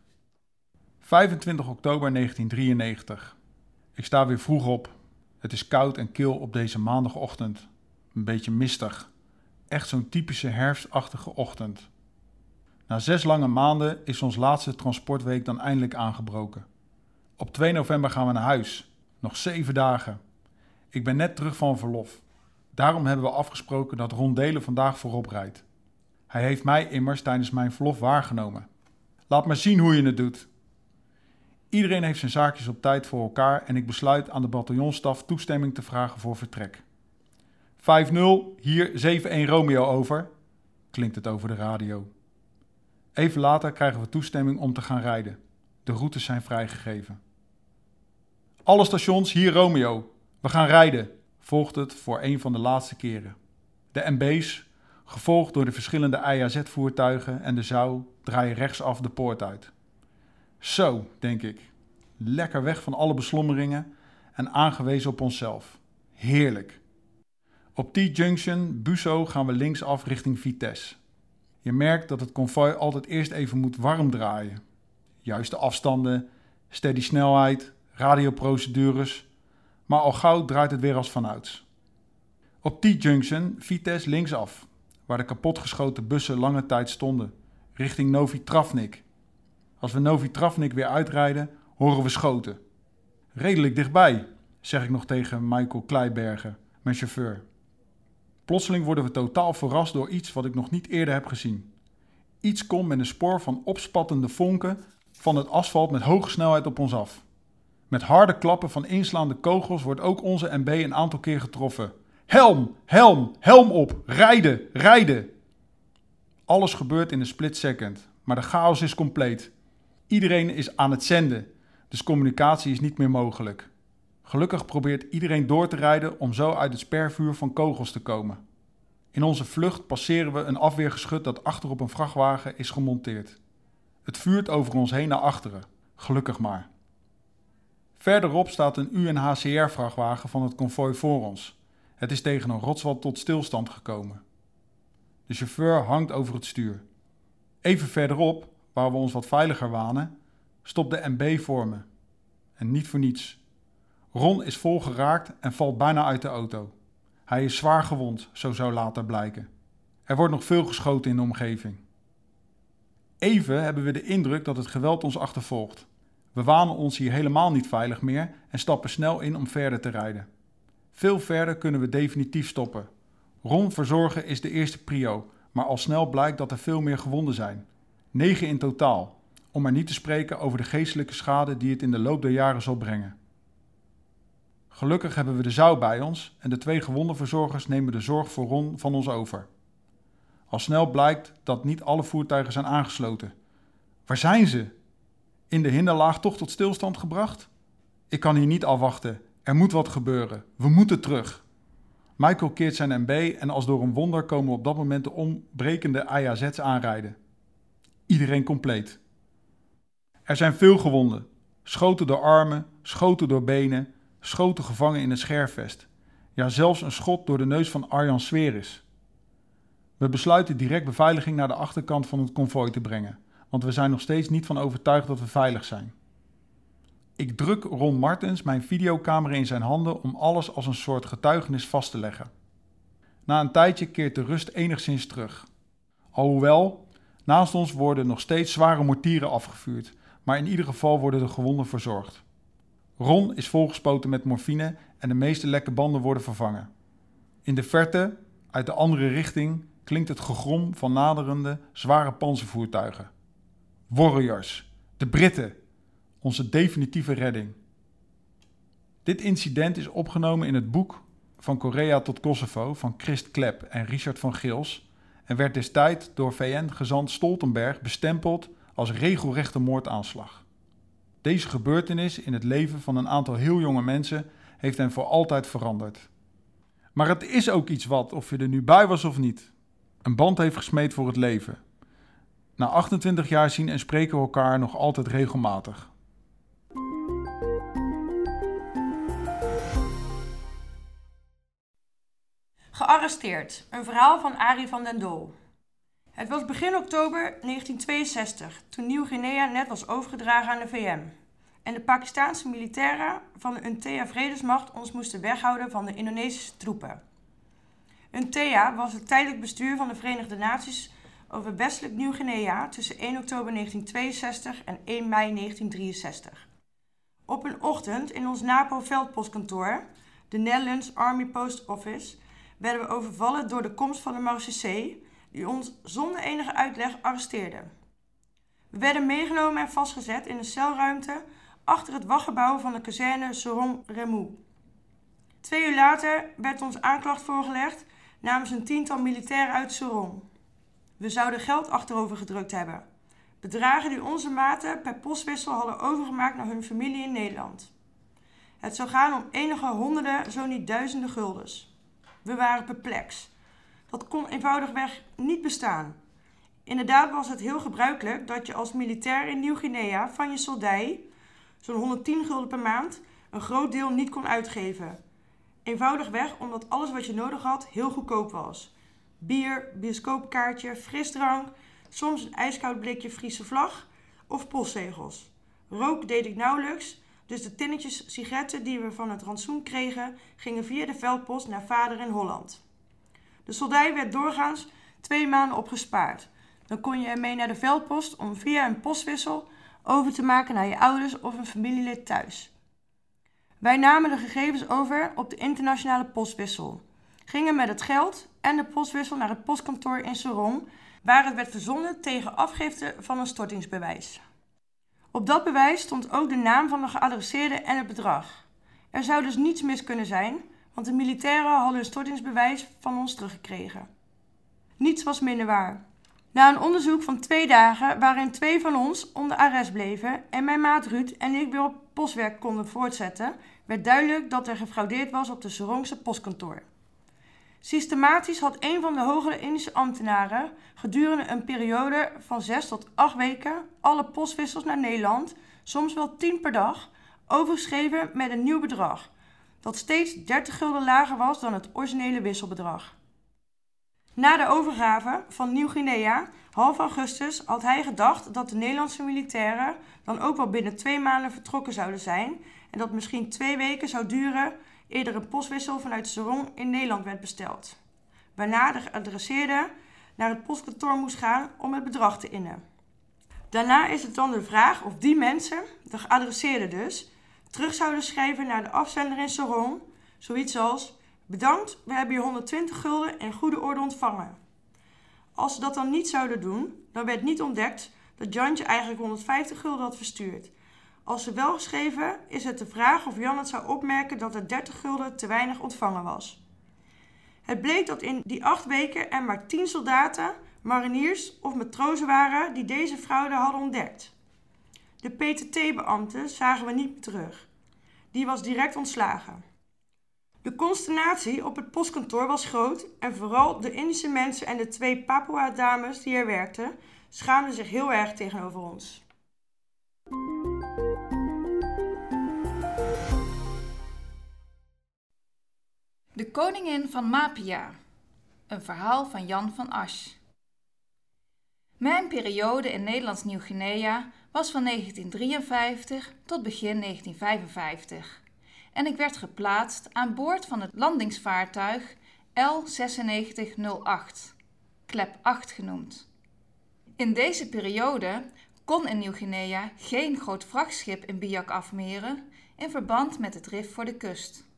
25 oktober 1993. Ik sta weer vroeg op. Het is koud en kil op deze maandagochtend. Een beetje mistig. Echt zo'n typische herfstachtige ochtend. Na zes lange maanden is ons laatste transportweek dan eindelijk aangebroken. Op 2 november gaan we naar huis. Nog zeven dagen. Ik ben net terug van verlof. Daarom hebben we afgesproken dat Ron Delen vandaag voorop rijdt. Hij heeft mij immers tijdens mijn verlof waargenomen. Laat maar zien hoe je het doet. Iedereen heeft zijn zaakjes op tijd voor elkaar en ik besluit aan de bataljonstaf toestemming te vragen voor vertrek. 5-0, hier 7-1 Romeo over, klinkt het over de radio. Even later krijgen we toestemming om te gaan rijden. De routes zijn vrijgegeven. Alle stations, hier Romeo. We gaan rijden, volgt het voor een van de laatste keren. De MB's, gevolgd door de verschillende IAZ-voertuigen en de Zou, draaien rechtsaf de poort uit. Zo, denk ik. Lekker weg van alle beslommeringen en aangewezen op onszelf. Heerlijk. Op T-Junction, Buso, gaan we linksaf richting Vitesse. Je merkt dat het konvooi altijd eerst even moet warm draaien. Juiste afstanden, steady snelheid, radioprocedures. Maar al gauw draait het weer als vanouds. Op T-Junction, Vitesse linksaf, waar de kapotgeschoten bussen lange tijd stonden, richting Novi Travnik. Als we Novi Travnik weer uitrijden, horen we schoten. Redelijk dichtbij, zeg ik nog tegen Michael Kleibergen, mijn chauffeur. Plotseling worden we totaal verrast door iets wat ik nog niet eerder heb gezien. Iets komt met een spoor van opspattende vonken van het asfalt met hoge snelheid op ons af. Met harde klappen van inslaande kogels wordt ook onze MB een aantal keer getroffen. Helm, helm, helm op, rijden, rijden. Alles gebeurt in een split second, maar de chaos is compleet. Iedereen is aan het zenden, dus communicatie is niet meer mogelijk. Gelukkig probeert iedereen door te rijden om zo uit het spervuur van kogels te komen. In onze vlucht passeren we een afweergeschut dat achter op een vrachtwagen is gemonteerd. Het vuurt over ons heen naar achteren, gelukkig maar. Verderop staat een UNHCR-vrachtwagen van het konvooi voor ons. Het is tegen een rotswand tot stilstand gekomen. De chauffeur hangt over het stuur. Even verderop, waar we ons wat veiliger wanen, stopt de MB voor me. En niet voor niets. Ron is vol geraakt en valt bijna uit de auto. Hij is zwaar gewond, zo zou later blijken. Er wordt nog veel geschoten in de omgeving. Even hebben we de indruk dat het geweld ons achtervolgt. We wanen ons hier helemaal niet veilig meer en stappen snel in om verder te rijden. Veel verder kunnen we definitief stoppen. Ron verzorgen is de eerste prio, maar al snel blijkt dat er veel meer gewonden zijn. Negen in totaal, om maar niet te spreken over de geestelijke schade die het in de loop der jaren zal brengen. Gelukkig hebben we de zou bij ons en de twee gewonde verzorgers nemen de zorg voor Ron van ons over. Al snel blijkt dat niet alle voertuigen zijn aangesloten. Waar zijn ze? In de hinderlaag toch tot stilstand gebracht? Ik kan hier niet afwachten. Er moet wat gebeuren. We moeten terug. Michael keert zijn MB en als door een wonder komen op dat moment de ontbrekende AJZ's aanrijden. Iedereen compleet. Er zijn veel gewonden. Schoten door armen, schoten door benen, schoten gevangen in het scherfvest. Ja, zelfs een schot door de neus van Arjan Sveris. We besluiten direct beveiliging naar de achterkant van het konvooi te brengen, want we zijn nog steeds niet van overtuigd dat we veilig zijn. Ik druk Ron Martens mijn videocamera in zijn handen om alles als een soort getuigenis vast te leggen. Na een tijdje keert de rust enigszins terug. Alhoewel, naast ons worden nog steeds zware mortieren afgevuurd, maar in ieder geval worden de gewonden verzorgd. Ron is volgespoten met morfine en de meeste lekke banden worden vervangen. In de verte, uit de andere richting, klinkt het gegrom van naderende, zware panzervoertuigen. Warriors, de Britten, onze definitieve redding. Dit incident is opgenomen in het boek Van Korea tot Kosovo van Christ Klep en Richard van Gils en werd destijds door VN-gezant Stoltenberg bestempeld als regelrechte moordaanslag. Deze gebeurtenis in het leven van een aantal heel jonge mensen heeft hen voor altijd veranderd. Maar het is ook iets wat, of je er nu bij was of niet, een band heeft gesmeed voor het leven. Na 28 jaar zien en spreken we elkaar nog altijd regelmatig. Gearresteerd. Een verhaal van Arie van den Dol. Het was begin oktober 1962, toen Nieuw-Guinea net was overgedragen aan de VN. En de Pakistaanse militairen van de UNTEA-vredesmacht ons moesten weghouden van de Indonesische troepen. UNTEA was het tijdelijk bestuur van de Verenigde Naties over westelijk Nieuw-Guinea tussen 1 oktober 1962 en 1 mei 1963. Op een ochtend in ons NAPO-veldpostkantoor, de Netherlands Army Post Office, werden we overvallen door de komst van de marechaussee, die ons zonder enige uitleg arresteerde. We werden meegenomen en vastgezet in een celruimte achter het wachtgebouw van de kazerne Sorong Remou. Twee uur later werd ons aanklacht voorgelegd namens een tiental militairen uit Sorong. We zouden geld achterover gedrukt hebben. Bedragen die onze maten per postwissel hadden overgemaakt naar hun familie in Nederland. Het zou gaan om enige honderden, zo niet duizenden guldens. We waren perplex. Dat kon eenvoudigweg niet bestaan. Inderdaad was het heel gebruikelijk dat je als militair in Nieuw-Guinea van je soldij, zo'n 110 gulden per maand, een groot deel niet kon uitgeven. Eenvoudigweg omdat alles wat je nodig had heel goedkoop was. Bier, bioscoopkaartje, frisdrank, soms een ijskoud blikje Friese vlag of postzegels. Rook deed ik nauwelijks, dus de tinnetjes sigaretten die we van het rantsoen kregen, gingen via de veldpost naar vader in Holland. De soldij werd doorgaans twee maanden opgespaard. Dan kon je ermee naar de veldpost om via een postwissel over te maken naar je ouders of een familielid thuis. Wij namen de gegevens over op de internationale postwissel, gingen met het geld en de postwissel naar het postkantoor in Sorong, waar het werd verzonden tegen afgifte van een stortingsbewijs. Op dat bewijs stond ook de naam van de geadresseerde en het bedrag. Er zou dus niets mis kunnen zijn, want de militairen hadden een stortingsbewijs van ons teruggekregen. Niets was minder waar. Na een onderzoek van twee dagen, waarin twee van ons onder arrest bleven en mijn maat Ruud en ik weer op postwerk konden voortzetten, werd duidelijk dat er gefraudeerd was op de Sorongse postkantoor. Systematisch had een van de hogere Indische ambtenaren gedurende een periode van zes tot acht weken alle postwissels naar Nederland, soms wel tien per dag, overgeschreven met een nieuw bedrag, dat steeds 30 gulden lager was dan het originele wisselbedrag. Na de overgave van Nieuw-Guinea, half augustus, had hij gedacht dat de Nederlandse militairen dan ook wel binnen twee maanden vertrokken zouden zijn en dat misschien twee weken zou duren eerder een postwissel vanuit Sorong in Nederland werd besteld. Waarna de geadresseerde naar het postkantoor moest gaan om het bedrag te innen. Daarna is het dan de vraag of die mensen, de geadresseerden dus, terug zouden schrijven naar de afzender in Sorong, zoiets als Bedankt, we hebben je 120 gulden in goede orde ontvangen. Als ze dat dan niet zouden doen, dan werd niet ontdekt dat Jantje eigenlijk 150 gulden had verstuurd. Als ze wel geschreven, is het de vraag of Jan het zou opmerken dat er 30 gulden te weinig ontvangen was. Het bleek dat in die acht weken er maar 10 soldaten, mariniers of matrozen waren die deze fraude hadden ontdekt. De PTT-beambte zagen we niet meer terug. Die was direct ontslagen. De consternatie op het postkantoor was groot en vooral de Indische mensen en de twee Papua-dames die er werkten schaamden zich heel erg tegenover ons. De koningin van Mapia. Een verhaal van Jan van Asch. Mijn periode in Nederlands Nieuw-Guinea was van 1953 tot begin 1955 en ik werd geplaatst aan boord van het landingsvaartuig L9608, klep 8 genoemd. In deze periode kon in Nieuw-Guinea geen groot vrachtschip in Biak afmeren in verband met het rif voor de kust.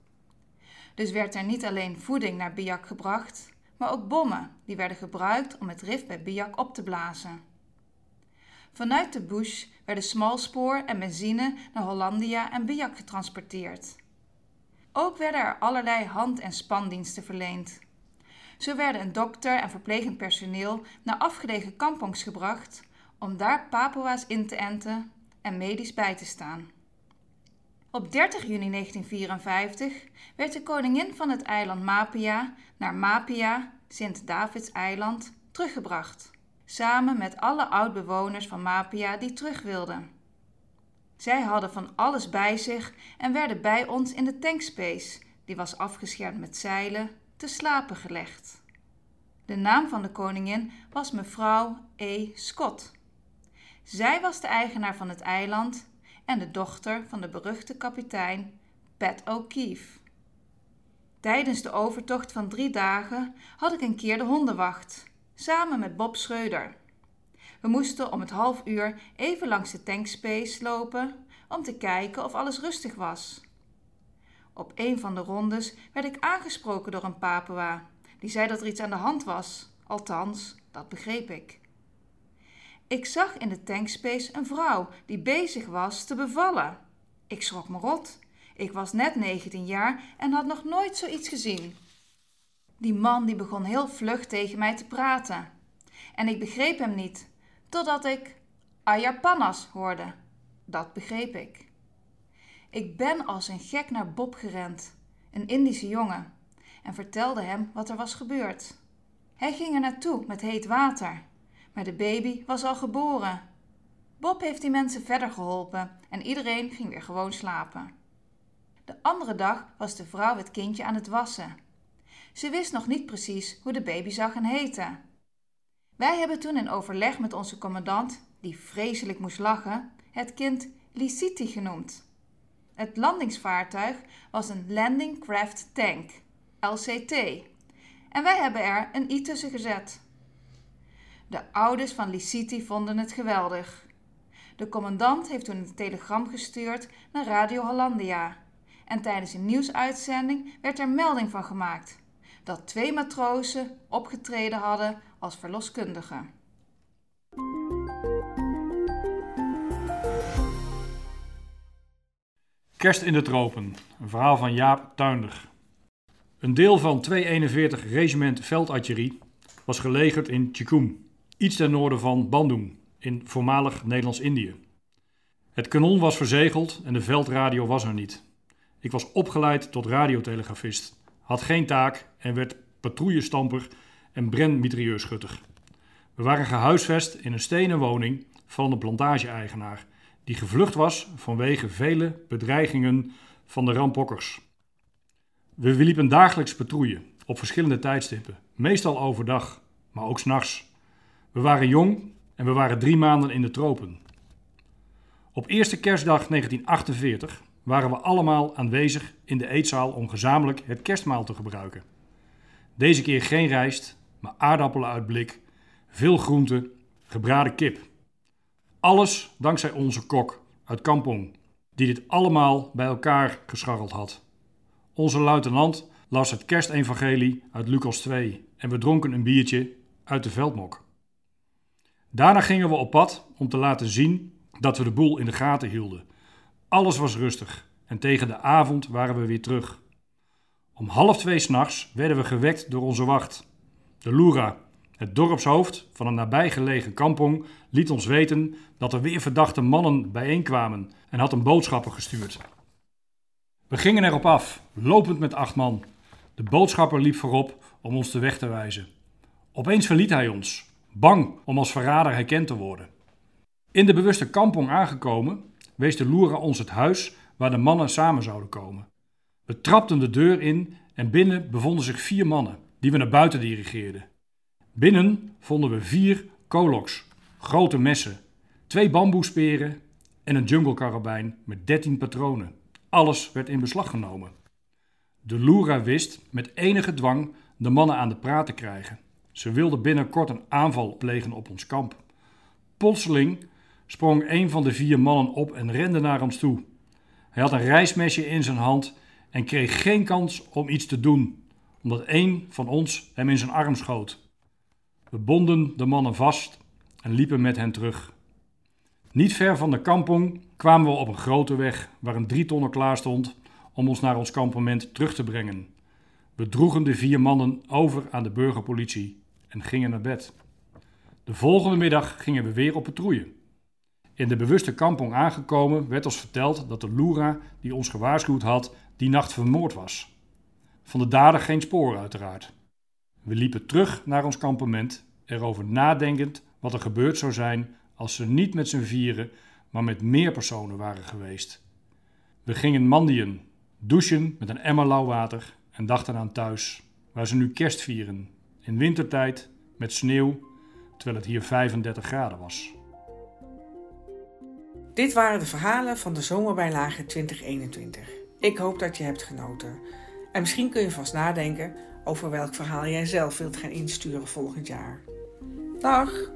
Dus werd er niet alleen voeding naar Biak gebracht, maar ook bommen die werden gebruikt om het rif bij Biak op te blazen. Vanuit de bush werden smalspoor en benzine naar Hollandia en Biak getransporteerd. Ook werden er allerlei hand- en spandiensten verleend. Zo werden een dokter en verplegend personeel naar afgelegen kampongs gebracht om daar Papua's in te enten en medisch bij te staan. Op 30 juni 1954 werd de koningin van het eiland Mapia naar Mapia, Sint-Davids-eiland, teruggebracht, samen met alle oud-bewoners van Mapia die terug wilden. Zij hadden van alles bij zich en werden bij ons in de tankspace, die was afgeschermd met zeilen, te slapen gelegd. De naam van de koningin was mevrouw E. Scott. Zij was de eigenaar van het eiland en de dochter van de beruchte kapitein Pat O'Keefe. Tijdens de overtocht van drie dagen had ik een keer de hondenwacht, samen met Bob Schreuder. We moesten om het half uur even langs de tankspace lopen om te kijken of alles rustig was. Op een van de rondes werd ik aangesproken door een Papua, die zei dat er iets aan de hand was. Althans, dat begreep ik. Ik zag in de tankspace een vrouw die bezig was te bevallen. Ik schrok me rot. Ik was net 19 jaar en had nog nooit zoiets gezien. Die man die begon heel vlug tegen mij te praten. En ik begreep hem niet, totdat ik Ayapanas hoorde. Dat begreep ik. Ik ben als een gek naar Bob gerend, een Indische jongen, en vertelde hem wat er was gebeurd. Hij ging er naartoe met heet water, maar de baby was al geboren. Bob heeft die mensen verder geholpen en iedereen ging weer gewoon slapen. De andere dag was de vrouw het kindje aan het wassen. Ze wist nog niet precies hoe de baby zou gaan heten. Wij hebben toen in overleg met onze commandant, die vreselijk moest lachen, het kind Liciti genoemd. Het landingsvaartuig was een Landing Craft Tank, LCT, en wij hebben er een i tussen gezet. De ouders van Liciti vonden het geweldig. De commandant heeft toen een telegram gestuurd naar Radio Hollandia. En tijdens een nieuwsuitzending werd er melding van gemaakt dat twee matrozen opgetreden hadden als verloskundigen. Kerst in de tropen, een verhaal van Jaap Tuinder. Een deel van 241 Regiment Veldartillerie was gelegerd in Chikum, iets ten noorden van Bandung, in voormalig Nederlands-Indië. Het kanon was verzegeld en de veldradio was er niet. Ik was opgeleid tot radiotelegrafist, had geen taak en werd patrouillestamper en brandmitrailleurschutter. We waren gehuisvest in een stenen woning van een plantage-eigenaar die gevlucht was vanwege vele bedreigingen van de rampokkers. We liepen dagelijks patrouille op verschillende tijdstippen, meestal overdag, maar ook s'nachts. We waren jong en we waren drie maanden in de tropen. Op eerste kerstdag 1948 waren we allemaal aanwezig in de eetzaal om gezamenlijk het kerstmaal te gebruiken. Deze keer geen rijst, maar aardappelen uit blik, veel groenten, gebraden kip. Alles dankzij onze kok uit Kampong, die dit allemaal bij elkaar gescharreld had. Onze luitenant las het kerstevangelie uit Lucas 2 en we dronken een biertje uit de veldmok. Daarna gingen we op pad om te laten zien dat we de boel in de gaten hielden. Alles was rustig en tegen de avond waren we weer terug. Om half twee s'nachts werden we gewekt door onze wacht. De Lura, het dorpshoofd van een nabijgelegen kampong, liet ons weten dat er weer verdachte mannen bijeenkwamen en had een boodschapper gestuurd. We gingen erop af, lopend met acht man. De boodschapper liep voorop om ons de weg te wijzen. Opeens verliet hij ons, bang om als verrader herkend te worden. In de bewuste kampong aangekomen, wees de Loera ons het huis waar de mannen samen zouden komen. We trapten de deur in en binnen bevonden zich vier mannen, die we naar buiten dirigeerden. Binnen vonden we vier koloks, grote messen, twee bamboesperen en een junglekarabijn met 13 patronen. Alles werd in beslag genomen. De Lura wist met enige dwang de mannen aan de praat te krijgen. Ze wilden binnenkort een aanval plegen op ons kamp. Plotseling sprong een van de vier mannen op en rende naar ons toe. Hij had een reismesje in zijn hand en kreeg geen kans om iets te doen, omdat een van ons hem in zijn arm schoot. We bonden de mannen vast en liepen met hen terug. Niet ver van de kampong kwamen we op een grote weg waar een drietonner klaar stond om ons naar ons kampement terug te brengen. We droegen de vier mannen over aan de burgerpolitie en gingen naar bed. De volgende middag gingen we weer op patrouille. In de bewuste kampong aangekomen werd ons verteld dat de Lura die ons gewaarschuwd had, die nacht vermoord was. Van de dader geen spoor uiteraard. We liepen terug naar ons kampement, erover nadenkend wat er gebeurd zou zijn als ze niet met z'n vieren, maar met meer personen waren geweest. We gingen mandien, douchen met een emmer lauw water en dachten aan thuis, waar ze nu kerst vieren, in wintertijd, met sneeuw, terwijl het hier 35 graden was. Dit waren de verhalen van de zomerbijlage 2021. Ik hoop dat je hebt genoten. En misschien kun je vast nadenken over welk verhaal jij zelf wilt gaan insturen volgend jaar. Dag!